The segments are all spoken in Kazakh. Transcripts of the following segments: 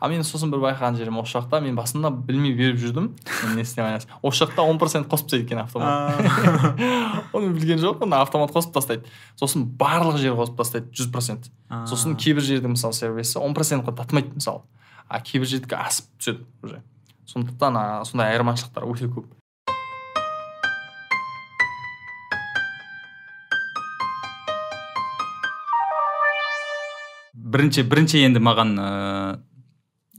а мен сосын бір байқаған жерім осы жақта мен басында білмей беріп жүрдім. Не істеп айналасың осы жақта он процент қосып тастайды екен автомат. Оны білген жоқпын автомат қосып тастайды. Сосын барлық жер қосып тастайды жүз процент. Сосын кейбір жерде мысалы сервисі он процентқа татымайды мысалы. А кейбір жердікі асып түседі уже. Сондықтан сондай айырмашылықтар өте көп. Бірінші бірінші енді маған ыыы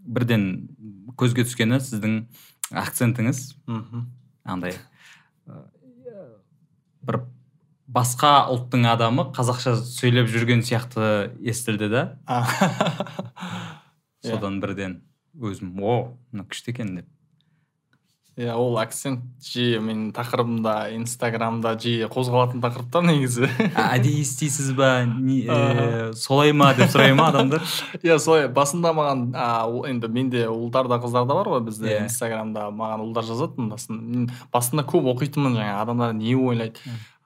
бірден көзге түскені сіздің акцентіңіз. Мхм. Андай бір басқа ұлттың адамы қазақша сөйлеп жүрген сияқты естілді да. Содан бірден өзім о мына күшті екен деп. Иә ол акцент жиі менің тақырыбымда инстаграмда жиі қозғалатын тақырыптар негізі. «А, әдейі істейсіз ба? Э, солай ма деп сұрай ма адамдар? Иә солай. Басында маған енді менде ұлдар да қыздар да бар ғой бізде Иә. инстаграмда. Маған ұлдар жазатын басында. Мен басында көп оқитынмын жаңағы адамдар не ойлайды?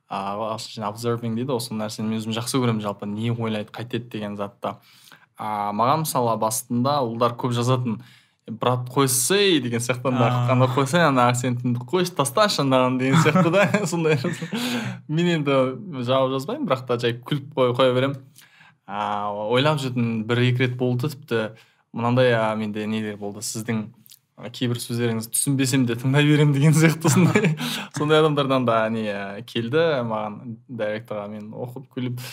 Ағылшынша observing дейді ғой сол нәрсені мен өзім жақсы көремін жалпы не ойлайды қайтеді деген затты а, маған мысалы басында ұлдар көп жазатын. Брат қойсай деген сияқты ана А. ана қойсай ана акцентіңді қойшы тасташы анаған деген сияқты да сондай. Мен енді жауап жазбаймын бірақ та жай күліп қоя, беремін. А, ойлап жүрдім бір екі рет болды тіпті мынандай менде нелер болды сіздің кейбір сөздеріңізді түсінбесем де тыңдай беремін деген сияқты сондай. Сондай адамдардан да не келді маған директорға мен оқып күліп.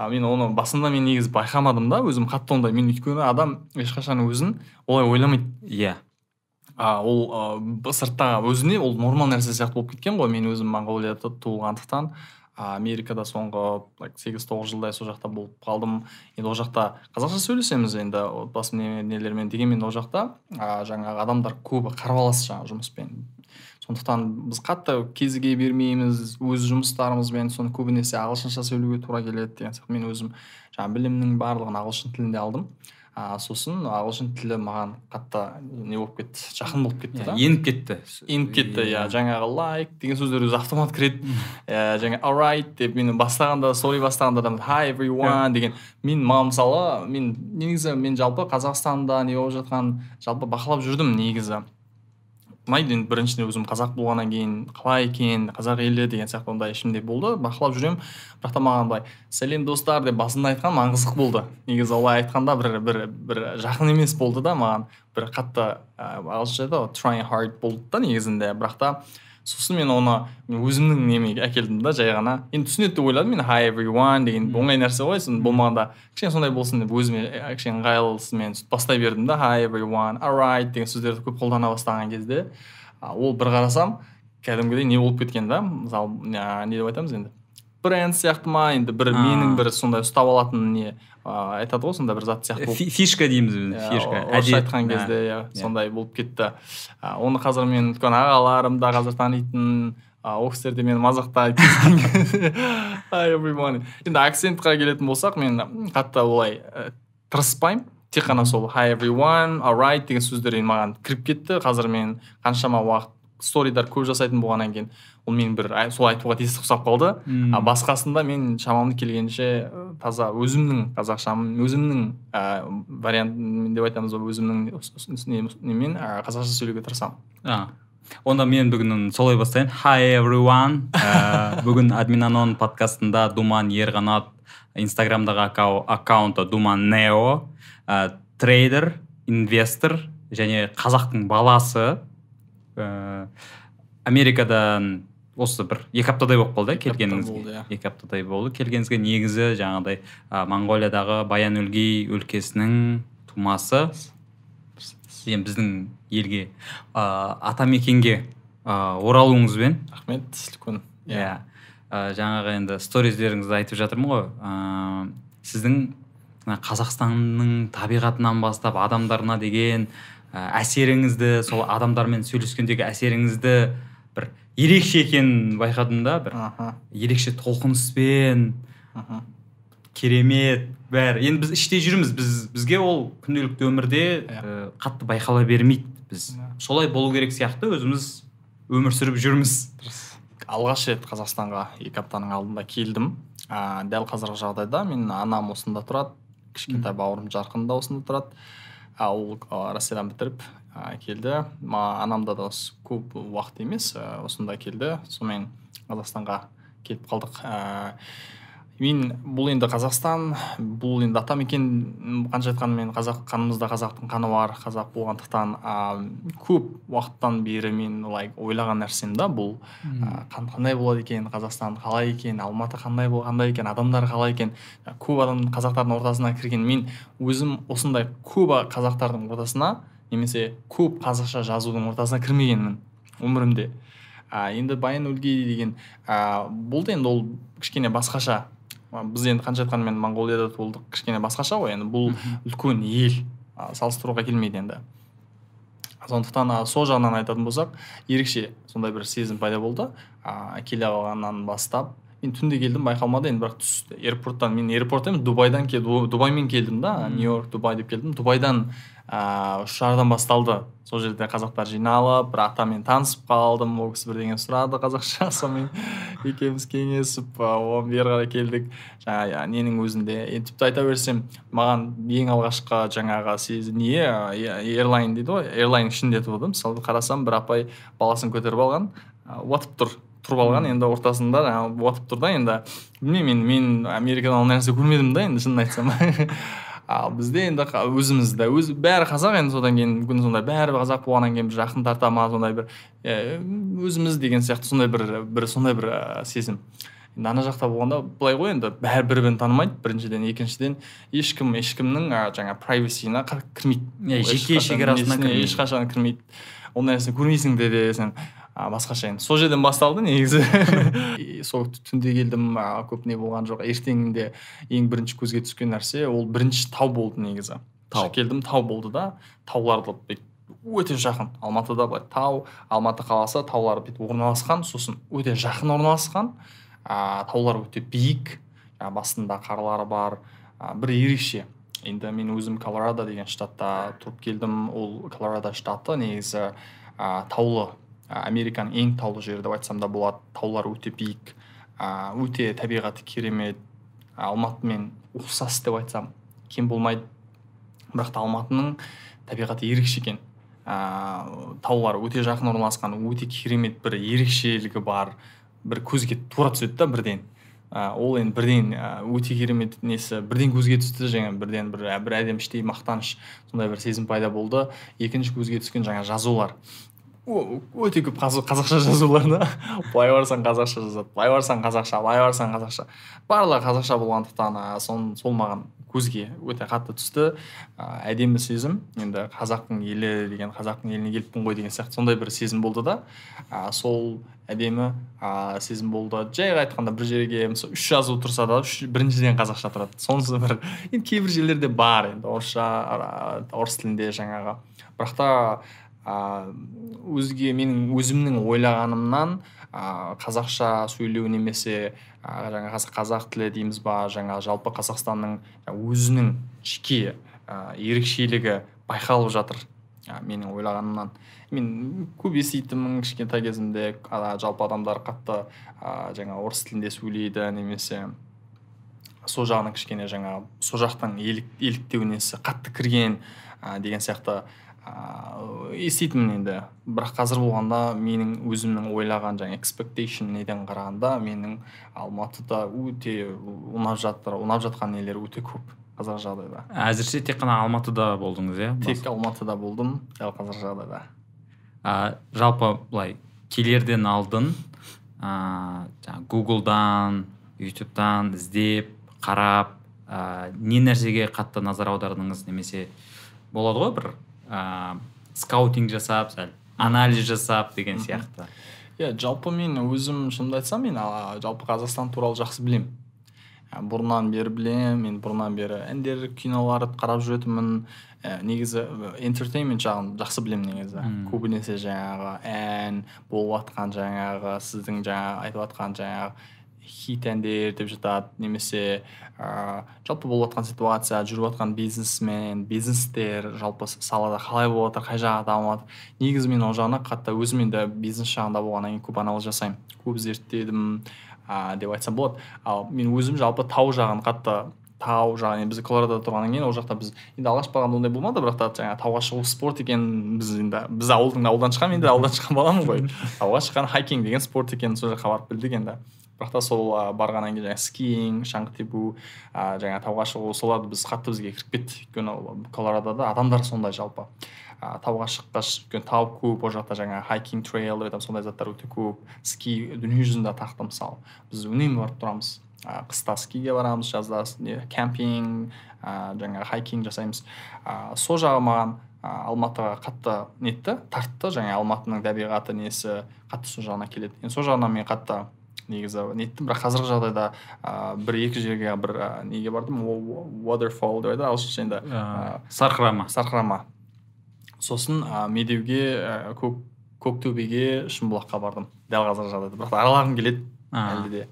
А, мен оны басында мен негізі байқамадым да өзім қатты ондай. Мен өйткені адам ешқашан өзін олай ойламайды. Иә. А, ол б- сырттағы өзіне ол нормал нәрсе сияқты болып кеткен ғой. Мен өзім моңғолияда туылғандықтан. Америкада соңғы сегіз тоғыз жылдай сол жақта болып қалдым. Енді ол жақта қазақша сөйлесеміз енді отбасы не- нелермен дегенмен ол жақта а, жаңағы адамдар көбі қарбалас жаңағы жұмыспен. Сондықтан біз қатты кезіге бермейміз өз жұмыстарымызбен соны көбінесе ағылшынша сөйлеуге тура келеді деген сияқты. Мен өзім жаңағы білімнің барлығын ағылшын тілінде алдым. А, сосын ағылшын тілі маған қатты не болып кетті жақын болып кетті да. еніп кетті. Еніп кетті иә. Жаңағы лайк деген сөздер өзі автомат кіреді. Иә жаңа alright деп мен бастағанда story бастағанда да hi everyone деген. Мен маған мысалы мен негізі мен жалпы қазақстанда не болып жатқан жалпы бақылап жүрдім негізі. Ұнайды енді біріншіден өзім қазақ болғаннан кейін қалай екен қазақ елі деген сияқты ондай ішімде болды. Бақылап жүремін. Бірақ та маған былай сәлем достар деп басында айтқан маған қызық болды. Негізі олай айтқанда бір бір бір жақын емес болды да маған. Бір қатты ағылшынша айтады ғой trying hard болды да негізінде. Бірақ та сосын мен оны мен өзімнің неме әкелдім да жай ғана. Енді түсінеді деп ойладым мен hi everyone деген оңай нәрсе ғой сосын болмағанда. Кішкене сондай болсын деп өзіме кішкене ыңғайлысымен сөйтіп бастай бердім да hi everyone alright деген сөздерді көп қолдана бастаған кезде ол бір қарасам кәдімгідей не болып кеткен да мысалы не деп айтамыз енді. Бренд сияқты ма енді бір менің бір сондай ұстап алатын не ә, айтады ғой сондай бір зат сияқты фишка дейміз біз Иә, фишка орысша айтқан да. кезде иә Иә. сондай болып кетті. Оны қазір мен үлкен ағаларым да қазір танитын ол кісілер де мені мазақтайды Hi, everyone. енді акцентқа келетін болсақ мен қатты олай ә, тырыспаймын. Тек қана сол hi everyone alright деген сөздер маған кіріп кетті. Қазір мен қаншама уақыт сторидар көп жасайтын болғаннан кейін. Ол мен бір сол айтуға тесік ұқсап қалды. А басқасында мен шамамды келгенше таза өзімнің қазақшам өзімнің ә, вариант деп айтамыз ғой өзімнің немен ә, қазақша сөйлеуге тырысамын. А. онда мен бүгін солай бастайын. Hi everyone. Ә, бүгін админ анон подкастында думан ерқанат инстаграмдағы аккау- аккаунты думан нео ә, трейдер инвестор және қазақтың баласы ә, америкадан осы бір екі аптадай болып қалды келгеніңізге. иә. екі аптадай болды. Келгеніңізге негізі жаңағыдай ә, моңғолиядағы баян өлгей өлкесінің тумасы енді біздің елге ә, атамекенге ә, оралуыңызбен. Рахмет үлкен иә. Ә, жаңағы енді сториздеріңізді айтып жатырмын ғой. Ә, сіздің мына қазақстанның табиғатынан бастап адамдарына деген ә, әсеріңізді сол адамдармен сөйлескендегі әсеріңізді ерекше екенін байқадым да бір. Аха. Ерекше толқыныспен аха. керемет бәрі. Енді біз іште жүрміз. Біз бізге ол күнделікті өмірде ә, қатты байқала бермейді біз. Иә. солай болу керек сияқты. Өзіміз өмір сүріп жүрміз. Алғаш рет қазақстанға екі аптаның алдында келдім. Ә, дәл қазіргі жағдайда мен анам осында тұрады. Кішкентай бауырым жарқын да осында тұрады. Ал россиядан бітіріп ә, келді. Анамда да көп уақыт емес ә, осында келді. Сонымен қазақстанға келіп қалдық. Мен бұл енді қазақстан бұл енді атамекен қанша айтқанмен қазақ қанымызда қазақтың қаны бар қазақ болғандықтан ә, көп уақыттан бері мен лайк ойлаған нәрсем да бұл. Ә, қандай болады екен қазақстан қалай екен алматы қандай қандай екен адамдар қалай екен? Көп адам қазақтардың ортасына кірген. Мен өзім осындай көп қазақтардың ортасына немесе көп қазақша жазудың ортасына кірмегенмін өмірімде. Ә, енді баян өлгей деген ә, бұл енді ол кішкене басқаша. Біз енді қанша айтқанмен моңғолияда туылдық кішкене басқаша ғой енді. Бұл үлкен ел салыстыруға келмейді енді. Сондықтан сол жағынан айтатын болсақ ерекше сондай бір сезім пайда болды. Ә, келе қалғаннан бастап мен түнде келдім байқалмады енді бірақ түс аэропорттан мен аэропорттан емес дубайдан кел дубаймен келдім да нью йорк дубай деп келдім. Дубайдан ыыы үш жарымдан басталды. Сол жерде қазақтар жиналып бір атамен танысып қалдым. Ол кісі бірдеңе сұрады қазақша сонымен екеуміз кеңесіп одан бері қарай келдік. Жаңа ненің өзінде. Енді тіпті айта берсем маған ең алғашқы жаңағы сезім не эйрлайн дейді ғой эйрлайн ішінде тұрды мысалы қарасам бір апай баласын көтеріп алған уатып тұр. Тұрып алған енді ортасында жаңағы уатып тұр да енді. Білмеймін мен мен америкада ондай нәрсе көрмедім да енді шынын айтсам. Ал бізде енді өзіміз де өз бәрі қазақ енді содан кейін мүмкін сондай бәрі қазақ болғаннан кейін бір жақын тарта ма сондай бір өзіміз деген сияқты сондай бір бір сондай бір сезім. Енді ана жақта болғанда былай ғой енді бәрі бір бірін танымайды біріншіден екіншіден. Ешкім ешкімнің жаңа прайвесиіне кірмейді. Жеке шекарасына ешқашан кірмейді. Ондай нәрсені көрмейсің де де сен басқаша енді. Сол жерден басталды негізі. Сол түнде келдім көп не болған жоқ. Ертеңінде ең бірінші көзге түскен нәрсе ол бірінші тау болды негізі. Тау. Келдім тау болды да. Тауларды өте жақын. Алматыда былай тау алматы қаласы таулар бүйтіп орналасқан сосын өте жақын орналасқан. Ә, таулар өте биік. Ә, басында қарлары бар. Ә, бір ерекше. Енді мен өзім колорадо деген штатта тұрып келдім. Ол колорадо штаты негізі ә, таулы. Американың ең таулы жері деп айтсам да болады. Таулар өте биік. Өте табиғаты керемет. Алматымен ұқсас деп айтсам кем болмайды. Бірақ та алматының табиғаты ерекше екен. Ә, таулар өте жақын орналасқан өте керемет бір ерекшелігі бар. Бір көзге тура түседі да бірден. Ә, ол енді бірден өте керемет несі. Бірден көзге түсті жаңа бірден бір бір әдемі іштей мақтаныш сондай бір сезім пайда болды. Екінші көзге түскен жаңа жазулар. Өте көп қазақша жазулар да. Былай барсаң қазақша жазады былай барсаң қазақша былай барсаң қазақша. Барлығы қазақша болғандықтан сол, сол маған көзге өте қатты түсті. Ә, әдемі сезім. Енді қазақтың елі деген қазақтың еліне келіппін ғой деген сияқты сондай бір сезім болды да. Ә, сол әдемі ә, сезім болды. Жай айтқанда бір жерге мысалы үш жазу тұрса да үш, біріншіден қазақша тұрады. Сонысы бір енді кейбір жерлерде бар енді орысша орыс тілінде жаңағы. Бірақ та өзге менің өзімнің ойлағанымнан ә, қазақша сөйлеу немесе ә, жаңа қазақ тілі дейміз ба жаңа жалпы қазақстанның өзінің жеке ә, ерекшелігі байқалып жатыр ә, менің ойлағанымнан. Мен көп еститінмін кішкентай кезімде ә, жалпы адамдар қатты ә, жаңа орыс тілінде сөйлейді немесе сол жағынан кішкене жаңа сол жақтың еліктеу қатты кірген ә, деген сияқты. Ыыы еститінмін енді. Бірақ қазір болғанда менің өзімнің ойлаған жаңа экспектейшн неден қарағанда менің алматыда өте ұнап жатыр ұнап жатқан нелер өте көп қазіргі жағдайда. Әзірше тек қана алматыда болдыңыз иә? Тек алматыда болдым дәл қазіргі жағдайда. А, жалпы былай келерден алдын ыыы жаңағы гуглдан ютубтан іздеп қарап ә, не нәрсеге қатты назар аудардыңыз немесе болады ғой бір ыыы скаутинг жасап сәл анализ жасап деген сияқты. Иә жалпы мен өзім шынымды айтсам мен жалпы қазақстан туралы жақсы білем. бұрыннан бері білем мен бұрыннан бері әндер киноларды қарап жүретінмін. Ә, негізі энтертеймент жағын жақсы білемін негізі. Көбінесе жаңағы ән болып жатқан жаңағы сіздің жаңағы айтып жатқан жаңағы хит әндер деп жатады немесе ә, жалпы болып жатқан ситуация жүріп жатқан бизнесмен бизнестер жалпы салада қалай болып жатыр қай жағы дамып жатыр негізі мен ол жағына қатты өзім енді бизнес жағында болғаннан кейін көп анализ жасаймын. Көп зерттедім ә, деп айтсам болады. Ал мен өзім жалпы тау жағын қатты тау жаңағы біз колорадода тұрғаннан кейін ол жақта біз енді алғаш барғанда ондай болмады бірақ та жаңағы тауға шығу спорт екенін біз енді біз ауылдың ауылдан шыққанмын енді ауылдан шыққан баламын ғой. Тауға шыққан хайкинг деген спорт екенін сол жаққа барып білдік енді. Бірақ та сол ә, барғаннан кейін жаңағы скиинг шаңғы тебу ә, жаңағы тауға шығу соларды біз қатты бізге кіріп кетті өйткені ол колорадода адамдар сондай жалпы. Ә, тауға шыққаш өйткені тау көп ол жақта жаңағы хайкинг трейл деп сондай заттар өте көп ски дүниежүзінде атақты мысалы. Біз үнемі барып тұрамыз. Ә, қыста скиге барамыз жазда не кемпинг ә, жаңағы хайкинг жасаймыз. Ә, сол жағы маған ә, алматыға қатты нетті тартты. Жаңағы алматының табиғаты несі қатты сол жағына келеді. Енді сол жағынан мен қатты негізі неттім бірақ қазіргі жағдайда ә, бір екі жерге бір ә, неге бардым? Waterfall деп айтады ағылшынша енді ә, сарқырама. сарқырама. Сосын ә, медеуге ә, көк көктөбеге шымбұлаққа бардым дәл қазіргі жағдайда. Бірақ аралағым келеді әлде де.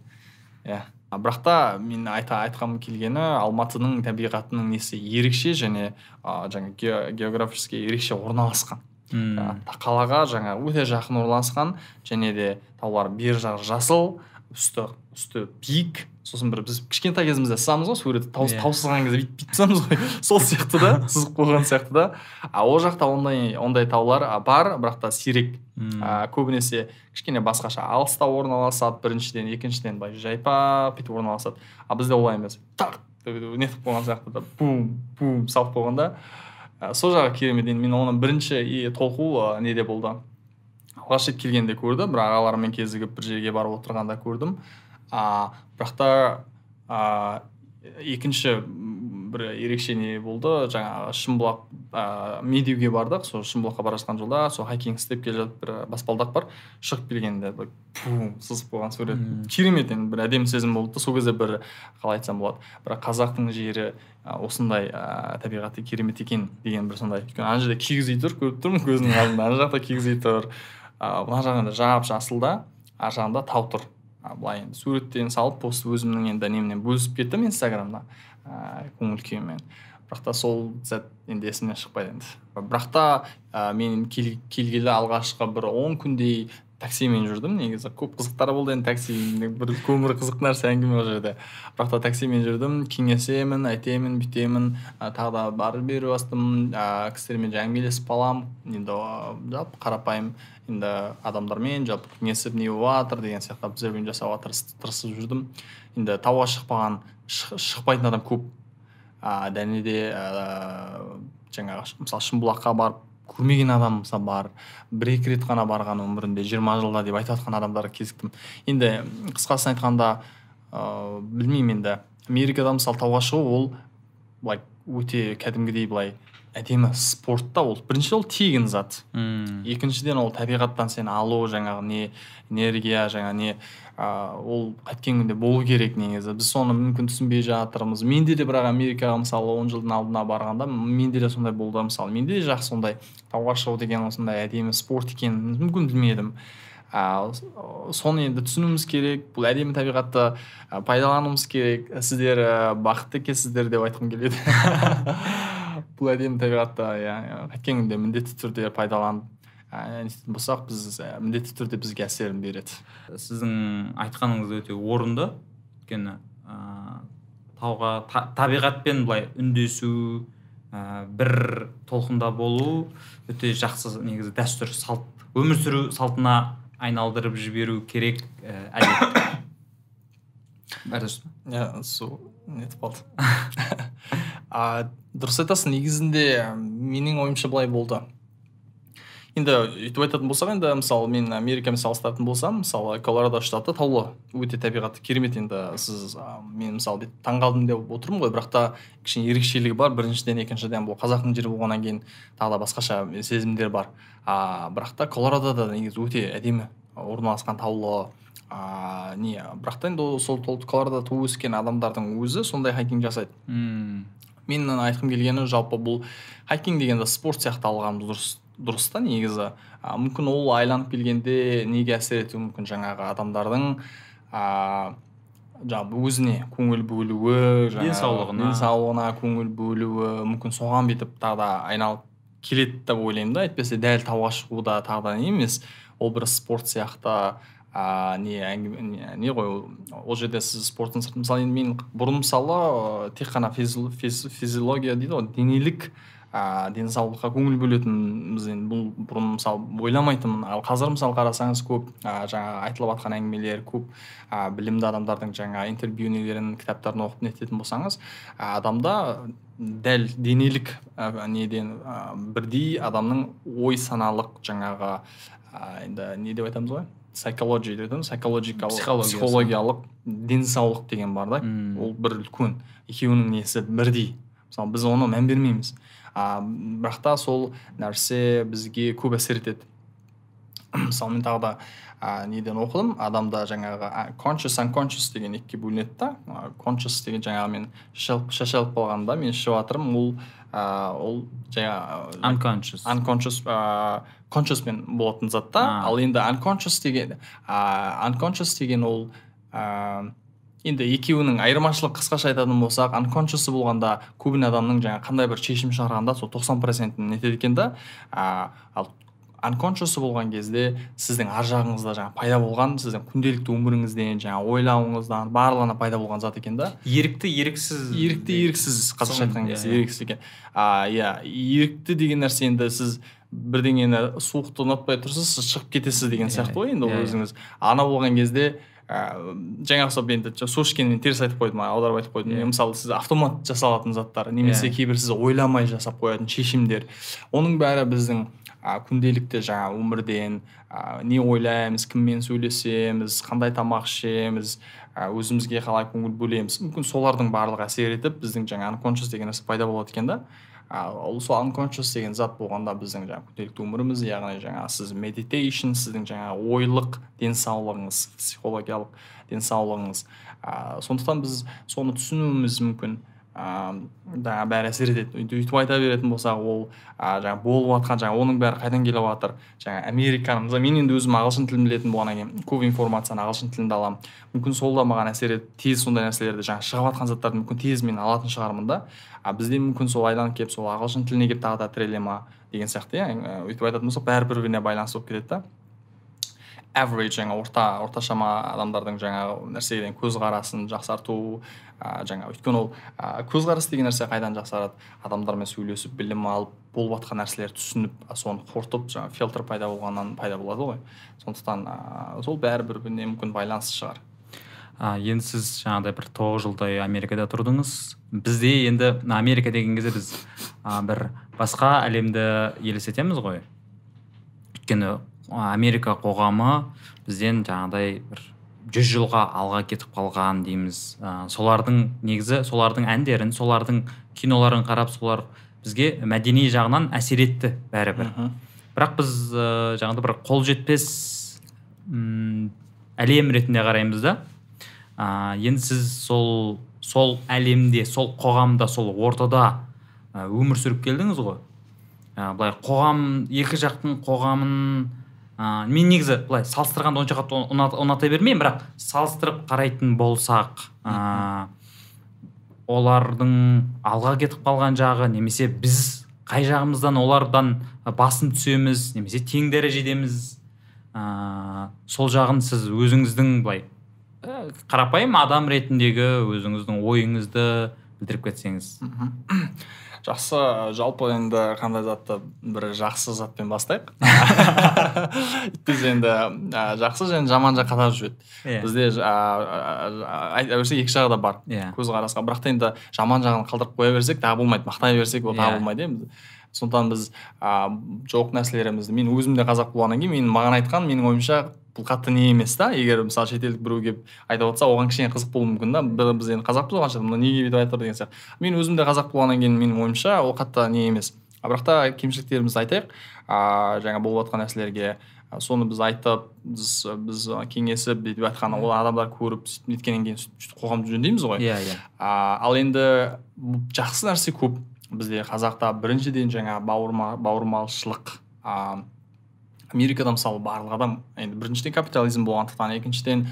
Иә. Бірақ та мен айта айтқым келгені алматының табиғатының несі ерекше және ә, жаңа ге- географически ерекше орналасқан. Жаңағы қалаға жаңа өте жақын орналасқан және де таулар бер жағы жасыл үсті үсті биік. Сосын бір біз кішкентай кезімізде сызамыз ғой суретті тау Иә. тау сызған кезде бүйтіп бүйтіп сызамыз ғой. Сол сияқты да сызып қойған сияқты да. А ол жақта ондай ондай таулар бар бірақ та сирек. А, көбінесе кішкене басқаша алыста орналасады біріншіден екіншіден былай жайпап бүйтіп орналасады. А бізде олай емес. Так нетіп қойған сияқты да. Бум бум салып қойған А, сол жағы керемет енді мен оны бірінші и толқу а, неде болды? Алғаш рет келгенде көрдім бір ағаларыммен кезігіп бір жерге барып отырғанда көрдім. А, бірақ та а, екінші бір ерекше не болды? жаңағы шымбұлақ ә, медеуге бардық. Сол шымбұлаққа бара жатқан жолда сол хайкинг істеп келе жатып бір баспалдақ бар. Шығып келгенде бір бум сызып қойған сурет. Керемет енді бір әдемі сезім болды да сол кезде бір қалай айтсам болады бірақ қазақтың жері осындай ә, табиғаты керемет екен деген бір сондай. Өйткені ана жерде киіз үй тұр көріп тұрмын. Көзімнің алдында ана жақта киіз үй тұр. Ә, мына жағында жап жасыл да ар жағында тау тұр. Былай енді суреттен салып пост өзімнің енді немнен бөлісіп кеттім инстаграмда ә, көңіл күйіммен бірақ та сол сәт енді есімнен шықпайды енді. Бірақ та ә, мен кел, келгелі алғашқы бір он күндей таксимен жүрдім. Негізі көп қызықтар болды енді такси. Бір көмір қызық нәрсе әңгіме ол жерде. Бірақ та таксимен жүрдім кеңесемін айтемін бүйтемін. Ә, тағы да бар бере бастым ә, кісілермен әңгімелесіп қаламын енді жалпы қарапайым енді адамдармен жалпы кеңесіп не болып жатыр деген сияқты обзервинг жасауға тырыс- тырысып жүрдім. Енді тауға шықпаған шық- шықпайтын адам көп. Ә, және де ә, жаңағы мысалы шымбұлаққа барып көрмеген адам мысалы бар бір екі рет қана барған өмірінде жиырма жылда деп айтып жатқан адамдарға кезіктім. Енді қысқасын айтқанда ыыы білмеймін енді. Америкада мысалы тауға шығу ол былай өте кәдімгідей былай әдемі спорт та ол. Бірінші ол тегін зат. Екіншіден ол табиғаттан сені алу жаңағы не энергия жаңа не ә, ол қайткен күнде болу керек негізі. Біз соны мүмкін түсінбей жатырмыз. Менде де бірақ америкаға мысалы он жылдың алдына барғанда менде де сондай болды мысалы. Менде де жақсы сондай тауға шығу деген осындай әдемі спорт екенін мүмкін білмедім. Ә, соны енді түсінуіміз керек. Бұл әдемі табиғатты ә, пайдалануымыз керек. Сіздер ә, бақытты екенсіздер деп айтқым келеді. бұл әдемі табиғатты иә қайткен күнде міндетті түрде пайдаланып істейтін болсақ біз ә, міндетті түрде бізге әсерін береді. Сіздің айтқаныңыз өте орынды. Өйткені ә, тауға та, табиғатпен былай үндесу ә, бір толқында болу өте жақсы негізі дәстүр салт өмір сүру салтына айналдырып жіберу керек ә, әдет иә су нетіп қалды а, дұрыс айтасың негізінде менің ойымша былай болды енді өйтіп айтатын болсақ енді мысалы мен америкамен салыстыратын болсам мысалы колорадо штаты таулы өте табиғаты керемет енді сіз мен мысалы бүйтіп таңқалдым деп отырмын ғой бірақ та кішкене ерекшелігі бар біріншіден екіншіден бұл қазақтың жері болғаннан кейін тағы да басқаша сезімдер бар. А, бірақ та колорадода негізі өте әдемі орналасқан таулы а, не бірақ та енді ол сол тол- колорадода туып өскен адамдардың өзі сондай хайкинг жасайды М. менің айтқым келгені жалпы бұл хайкинг дегенді спорт сияқты алғанымыз дұрыс дұрыс та негізі а, мүмкін ол айланып келгенде неге әсер етуі мүмкін жаңағы адамдардың а, жаңағы өзіне көңіл бөлуі Денсаулығына. денсаулығына көңіл бөлуі мүмкін соған бүйтіп тағы да айналып келеді деп ойлаймын да әйтпесе дәл тауға шығу да тағы да не емес ол бір спорт сияқты а не әңгіме не- не ғой ол жерде сіз спорттың сырты мысалы енді мен бұрын мысалы тек қана физио- физ- физиология дейді ғой денелік а, денсаулыққа көңіл бөлетінбіз енді бұл бұрын мысалы ойламайтынмын. Ал қазір мысалы қарасаңыз көп а, жаңағы айтылып жатқан әңгімелер көп а, білімді адамдардың жаңа интервью нелерін кітаптарын оқып нететін болсаңыз а, адамда дәл денелік а, неден а, бірдей адамның ой саналық жаңағы а, енді не деп айтамыз ғой? Psychology айтамыз psychological Психологиясы. психологиялық денсаулық деген бар да. Ол бір үлкен екеуінің несі бірдей. Мысалы біз оны мән бермейміз. А бірақ та сол нәрсе бізге көп әсер етеді. Мысалы мен тағы да а, неден оқыдым? Адамда жаңағы conscious unconscious деген екіге бөлінеді да. Conscious деген жаңағы мен шашалып қалғанда мен ішіп жатырмын. Ол ол жаңағы unconscious. unconscious ыыы consciousмен болатын зат та. Ал енді unconscious деген ыыы unconscious деген ол ыыы енді екеуінің айырмашылығы қысқаша айтатын болсақ unconscious болғанда көбіне адамның жаңағы қандай бір шешім шығарғанда сол 90 процентін нетеді екен да. Ал unconscious болған кезде сіздің ар жағыңызда жаңағы пайда болған сіздің күнделікті өміріңізден жаңағы ойлауыңыздан барлығына пайда болған зат екен да ерікті еріксіз ерікті еріксіз қазақша айтқан иә, кезде иә. еріксіз екен а иә ерікті деген нәрсе енді сіз бірдеңені суықты ұнатпай тұрсыз сіз шығып кетесіз деген Иә, сияқты ғой енді ол өзіңіз ана болған кезде ә, жаңағы сол енді жа- су ішкенмен теріс айтып қойдым аударып айтып қойдым Иә. мысалы сіз автомат жасалатын заттар немесе Иә. кейбір сіз ойламай жасап қоятын шешімдер оның бәрі біздің а, күнделікті жаңағы өмірден а, не ойлаймыз кіммен сөйлесеміз қандай тамақ ішеміз а, өзімізге қалай көңіл бөлеміз. Мүмкін солардың барлығы әсер етіп біздің жаңағы unconscious деген нәрсе пайда болады екен да. А, ол сол unconscious деген зат болғанда біздің жаңағы күнделікті өміріміз яғни жаңағы сіз meditation сіздің жаңағы ойлық денсаулығыңыз психологиялық денсаулығыңыз. А, сондықтан біз соны түсінуіміз мүмкін. Жаңағы бәрі әсер етеді. Өйтіп айта беретін болсақ ол жаңағы болып жатқан жаңағы оның бәрі қайдан келіп жатыр жаңағы американың мысалы мен енді өзім ағылшын тілін білетін болғаннан кейін көп информацияны ағылшын тілінде аламын. Мүмкін сол да маған әсер етіп тез сондай нәрселерді жаңағы шығып жатқан заттарды мүмкін тез мен алатын шығармын да. А бізде мүмкін сол айланып келіп сол ағылшын тіліне келіп тағы да тіреле ма деген сияқты иә. Өйтіп айтатын болсақ бәрі бір біріне байланысты болып кетеді да. Average жаңа орта орташама адамдардың жаңағы нәрседен көзқарасын жақсарту ә, жаңа өйткені ол ә, көзқарас деген нәрсе қайдан жақсарады? Адамдармен сөйлесіп білім алып болып жатқан нәрселерді түсініп соны қорытып жаңағы фильтр пайда болғаннан пайда болады ғой. Сондықтан ә, сол бәрі бір біріне мүмкін байланысты шығар. А, енді сіз жаңағыдай бір тоғыз жылдай америкада тұрдыңыз. Бізде енді америка деген кезде біз а, бір басқа әлемді елестетеміз ғой. Өйткені америка қоғамы бізден жаңағыдай бір жүз жылға алға кетіп қалған дейміз. А, солардың негізі солардың әндерін солардың киноларын қарап солар бізге мәдени жағынан әсер етті бәрібір. Бірақ біз ә, жаңағыдай бір қол жетпес м, әлем ретінде қараймыз да. А, енді сіз сол сол әлемде сол қоғамда сол ортада ә, өмір сүріп келдіңіз ғой. Ә, былай қоғам екі жақтың қоғамын ә, мен негізі былай салыстырғанды онша қатты ұнат- ұната бермеймін бірақ салыстырып қарайтын болсақ ә, олардың алға кетіп қалған жағы немесе біз қай жағымыздан олардан басым түсеміз немесе тең дәрежедеміз ә, сол жағын сіз өзіңіздің былай ә, қарапайым адам ретіндегі өзіңіздің ойыңызды білдіріп кетсеңіз. Жақсы жалпы енді қандай затты бір жақсы затпен бастайық? Біз енді ә, жақсы және жаман жақ қатар жүреді иә. Бізде айта берсек екі жағы да бар. Иә. Көзқарасқа. Бірақ та енді жаман жағын қалдырып қоя берсек тағы болмайды. Мақтай берсек ол тағы Иә. болмайды иә сондықтан біз ә, жоқ нәрселерімізді мен өзім де қазақ болғаннан кейін мен маған айтқан менің ойымша бұл қатты не емес та. Егер мысалы шетелдік біреу келіп айтып отырса оған кішкене қызық болуы мүмкін да. Біз енді қазақпыз ғой қанша мына неге бүйтіп айтып тұр деген сияқты. Мен өзім де қазақ болғаннан кейін менің ойымша ол қатты не емес. А бірақ та кемшіліктерімізді айтайық. А жаңа болып жатқан нәрселерге соны біз айтып біз біз кеңесіп бүйтіп айтқан ол адамдар көріп сөйтіп неткеннен кейін сөйтіп қоғамды жөндейміз ғой. Иә иә. А, ал енді жақсы нәрсе көп. Бізде қазақта біріншіден жаңа бауырма бауырмалшылық а, америкада мысалы барлық адам енді біріншіден капитализм болғандықтан екіншіден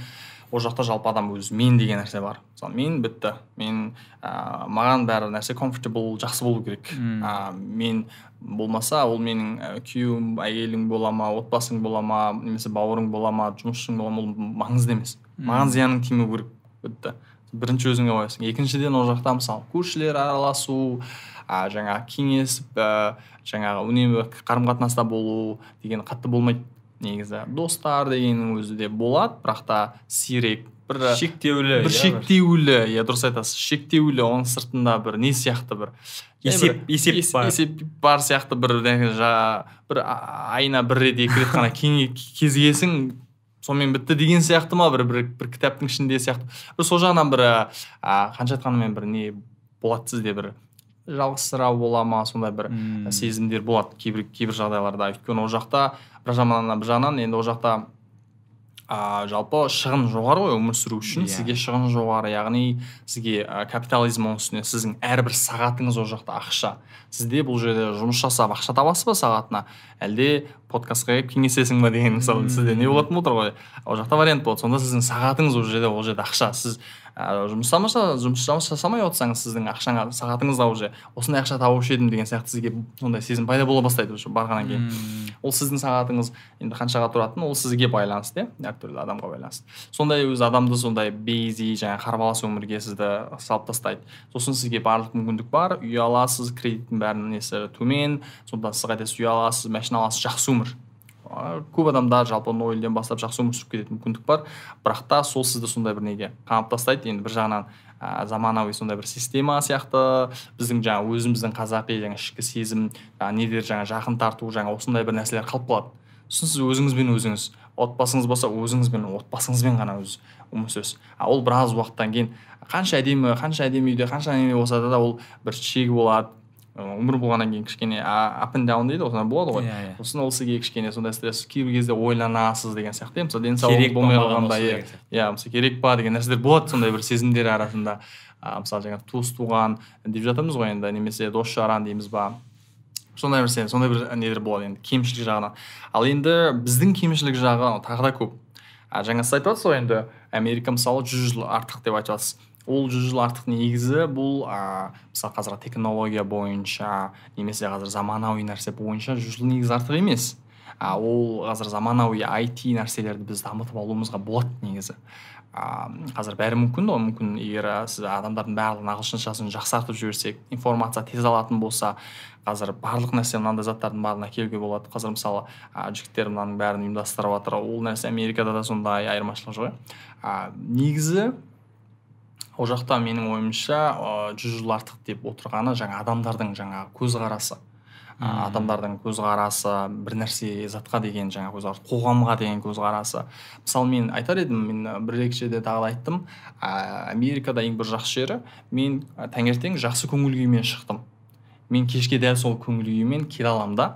ол жақта жалпы адам өзі мен деген нәрсе бар. Мысалы мен бітті. Мен ә, маған бәрі нәрсе comfortable жақсы болу керек. Ә, мен болмаса ол менің ә, күйеуім әйелің бола ма отбасың бола ма немесе бауырың бола ма жұмысшың бола ма ол маңызды емес. Маған зияның тимеу керек бітті. Бірінші өзіңе қоясың екіншіден ол жақта мысалы көршілер араласу ә, жаңағы кеңесіп ә, жаңағы үнемі қарым қатынаста болу деген қатты болмайды негізі. Достар дегеннің өзі де болады бірақ та сирек бір шектеулі бір иә, шектеулі иә дұрыс айтасыз. Шектеулі оның сыртында бір не сияқты бір Есеп- есеп ес- бар. есеп бар сияқты бір бір айына бір рет екі рет қана кезігесің сонымен бітті деген сияқты ма? бір бір, бір кітаптың ішінде сияқты. Бір сол жағынан бір а, қанша айтқанымен бір не болады сізде бір жалғызсырау бола ма сондай бір Мм. сезімдер болады кейбір кейбір жағдайларда. Өйткені ол жақта бір жағынан бір жағынан енді ол жақта а, жалпы шығын жоғары ғой өмір сүру үшін. Иә. сізге шығын жоғары. Яғни сізге ә, капитализм оның үстіне сіздің әрбір сағатыңыз ол жақта ақша. Сізде бұл жерде жұмыс жасап ақша табасыз ба сағатына? Әлде подкастқа келіп кеңесесің ба деген мысалы сізде не болатын отыр ғой? Ол жақта вариант болады. Сонда сіздің сағатыңыз ол жерде ол жерде ақша. Сіз ә, жұмыс жасамаса жұмыс жасамай отырсаңыз сіздің ақшаңа сағатыңыз да уже осындай ақша тауып едім деген сияқты сізге сондай сезім пайда бола бастайды уже барғаннан кейін. Ол сіздің сағатыңыз енді қаншаға тұратыны ол сізге байланысты иә әртүрлі адамға байланысты. Сондай өзі адамды сондай бейзи жаңағы қарбалас өмірге сізді салып тастайды. Сосын сізге барлық мүмкіндік бар үй аласыз кредиттің бәрінің несі төмен сондықтан сіз қайтесіз үй аласыз машина аласыз жақсы өмір. Көп адамдар жалпы нөлден бастап жақсы өмір сүріп кететін мүмкіндік бар. Бірақ та сол сізді сондай бір неге қамап тастайды енді бір жағынан ә, заманауи сондай бір система сияқты біздің жаңа өзіміздің қазақи жаңа ішкі сезім жаңа нелер жаңа жақын тарту жаңа осындай бір нәрселер қалып қалады. Сосын сіз өзіңізбен өзіңіз отбасыңыз болса өзіңізбен отбасыңызбен ғана өз өмір сүресіз. Ол біраз уақыттан кейін қанша әдемі қанша әдемі үйде қанша неме болса да ол бір шегі болады. Өмір болғаннан кейін кішкене up and down дейді ғой сондай болады ғой Иә, сосын ол сізге кішкене сондай стресс кейбір кезде ойланасыз деген сияқты иә, мысалы денсаулық болмай қалғанда иә иә мысалы керек па деген нәрселер болады сондай бір сезімдер арасында а, мысалы жаңағы туыс туған деп жатырмыз ғой енді немесе дос жаран дейміз ба сондай бір сондай бір нелер болады енді кемшілік жағынан ал енді біздің кемшілік жағы тағы да көп а жаңа сіз айтып жатсыз ғой енді америка мысалы жүз жыл артық деп айтып жатсыз ол жүз жыл артық негізі бұл а, мысалы қазір технология бойынша немесе қазір заманауи нәрсе бойынша жүз жыл негізі артық емес. А, ол қазір заманауи IT нәрселерді біз дамытып алуымызға болады негізі. А, қазір бәрі мүмкін ғой. Мүмкін егер сіз адамдардың барлығын ағылшыншасын жақсартып жіберсек информация тез алатын болса қазір барлық нәрсе мынандай заттардың барлығын әкелуге болады. Қазір мысалы а, жігіттер мынаның бәрін ұйымдастырып жатыр ол нәрсе америкада да сондай айырмашылық жоқ а, негізі ол жақта менің ойымша жүз жыл артық деп отырғаны жаңа адамдардың жаңағы көзқарасы. Мм. адамдардың көзқарасы бір нәрсе затқа деген жаңа көзқарас қоғамға деген көзқарасы. Мысалы мен айтар едім мен бір екі жерде тағы да айттым. А, америкада ең бір жақсы жері мен таңертең жақсы көңіл күймен шықтым. Мен кешке дәл сол көңіл күймен келе аламын да.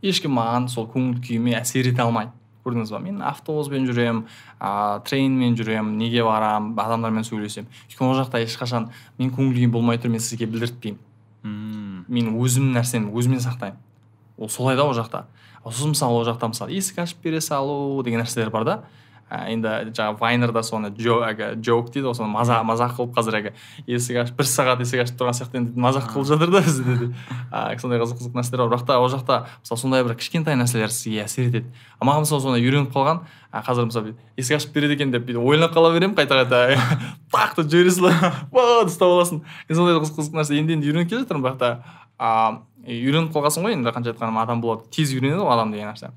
Ешкім маған сол көңіл күйіме әсер ете алмайды. Көрдіңіз ба? Мен автобуспен жүремін ә, тренмен жүремін неге барамын адамдармен сөйлесемін өйткені ол жақта ешқашан мен көңіл күйім болмай тұр мен сізге білдіртпеймін. Мм. мен өзім нәрсені өзіме сақтаймын. Ол солай да ол жақта. Сосын мысалы ол жақта мысалы есік ашып бере салу деген нәрселер бар да. Енді жаңағы вайнерда соны әлгі джок дейді ғой соны мазақ мазақ қылып қазір әлгі есік ашып бір сағат есік ашып тұрған сияқты енді мазақ қылып жатыр да бізде де сондай қызық қызық нәрселер бар. Бірақ та ол жақта мысалы сондай бір кішкентай нәрселер сізге әсер етеді. А маған мысалы сондай үйреніп қалған қазір мысалы есік ашып береді екен деп бүйтіп ойланып қала беремін қайта қайта так деп жібере саламын ұстап аласың. Сондай қызық қызық нәрсе. Енді енді үйреніп келе жатырмын бірақ та а, үйреніп қалғансың ғой енді қанша айтқаным адам болады. Тез үйренеді ғой адам деген нәрсе.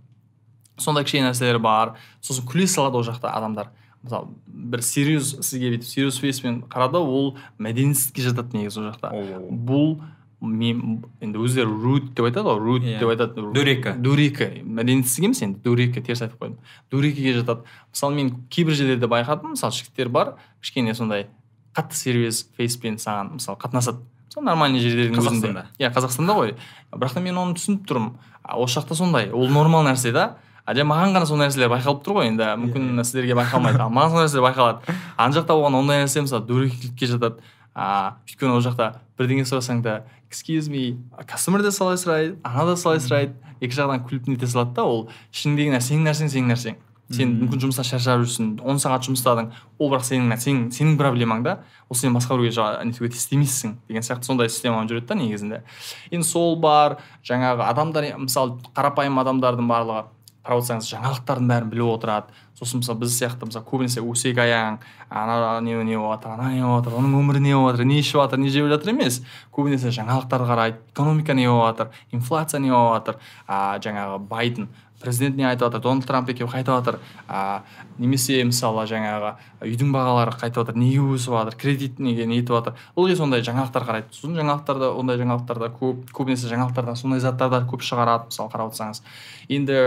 Сондай кішкене нәрселер бар. Сосын күле салады ол жақта адамдар. Мысалы бір серьез сізге бүйтіп серьез фейспен қарады ол мәдениетсіздікке жатады негізі ол жақта. Бұл мен енді өздері руд деп айтады ғой руд Иә. деп айтады. Дөрекі. дөрекі. Мәдениетсіздік емес енді дөрекі теріс айтып қойдым. Дөрекіге жатады. Мысалы мен кейбір жерлерде байқадым мысалы жігіттер бар кішкене сондай қатты серьез фейспен саған мысалы қатынасады. Мысалы нормальный жерлердің өзінде. Қазақстанда? иә қазақстанда ғой. Бірақ та мен оны түсініп тұрмын. Осы жақта сондай. Ол нормал нәрсе да. А жай маған ғана сондай нәрселер байқалып тұр ғой енді мүмкін сіздерге байқалмайды ал маған сондай нәрселер байқалады ана жақта болған ондай нәрсе мысалы дөрекілікке жатады а өйткені ол жақта бірдеңе сұрасаң да excuse me customer да солай сұрайды ана да солай сұрайды екі жағынан күліп нете салады да ол ішіңдегі нәрсе сенің нәрсең сенің нәрсең сен мүмкін жұмыстан шаршап жүрсің он сағат жұмыс істедің ол бірақ сенің сенің сенің проблемаң да ол сен басқа біреуге нетуге деген сияқты сондай система жүреді да негізінде енді сол бар жаңағы адамдар мысалы қарапайым адамдардың барлығы қарап отырсаңыз жаңалықтардың бәрін біліп отырады. Сосын мысалы біз сияқты мысалы көбінесе өсек аяң ана не не болып жатыр ана не болып жатыр оның өмірі не болып жатыр не ішіп жатыр не жеп жатыр емес. Көбінесе жаңалықтар қарайды экономика не болып жатыр инфляция не болып жатыр. А, жаңағы байден президент не айтып жатыр дональд трамп екеуі қайтып жатыр. А, немесе мысалы жаңағы үйдің бағалары қайтып жатыр неге өсіп жатыр кредит неге нетіп жатыр. Ылғи сондай жаңалықтар қарайды. Сосын жаңалықтарда ондай жаңалықтарда көп көбінесе жаңалықтардан сондай заттар да көп шығарады мысалы қарап отырсаңыз. Енді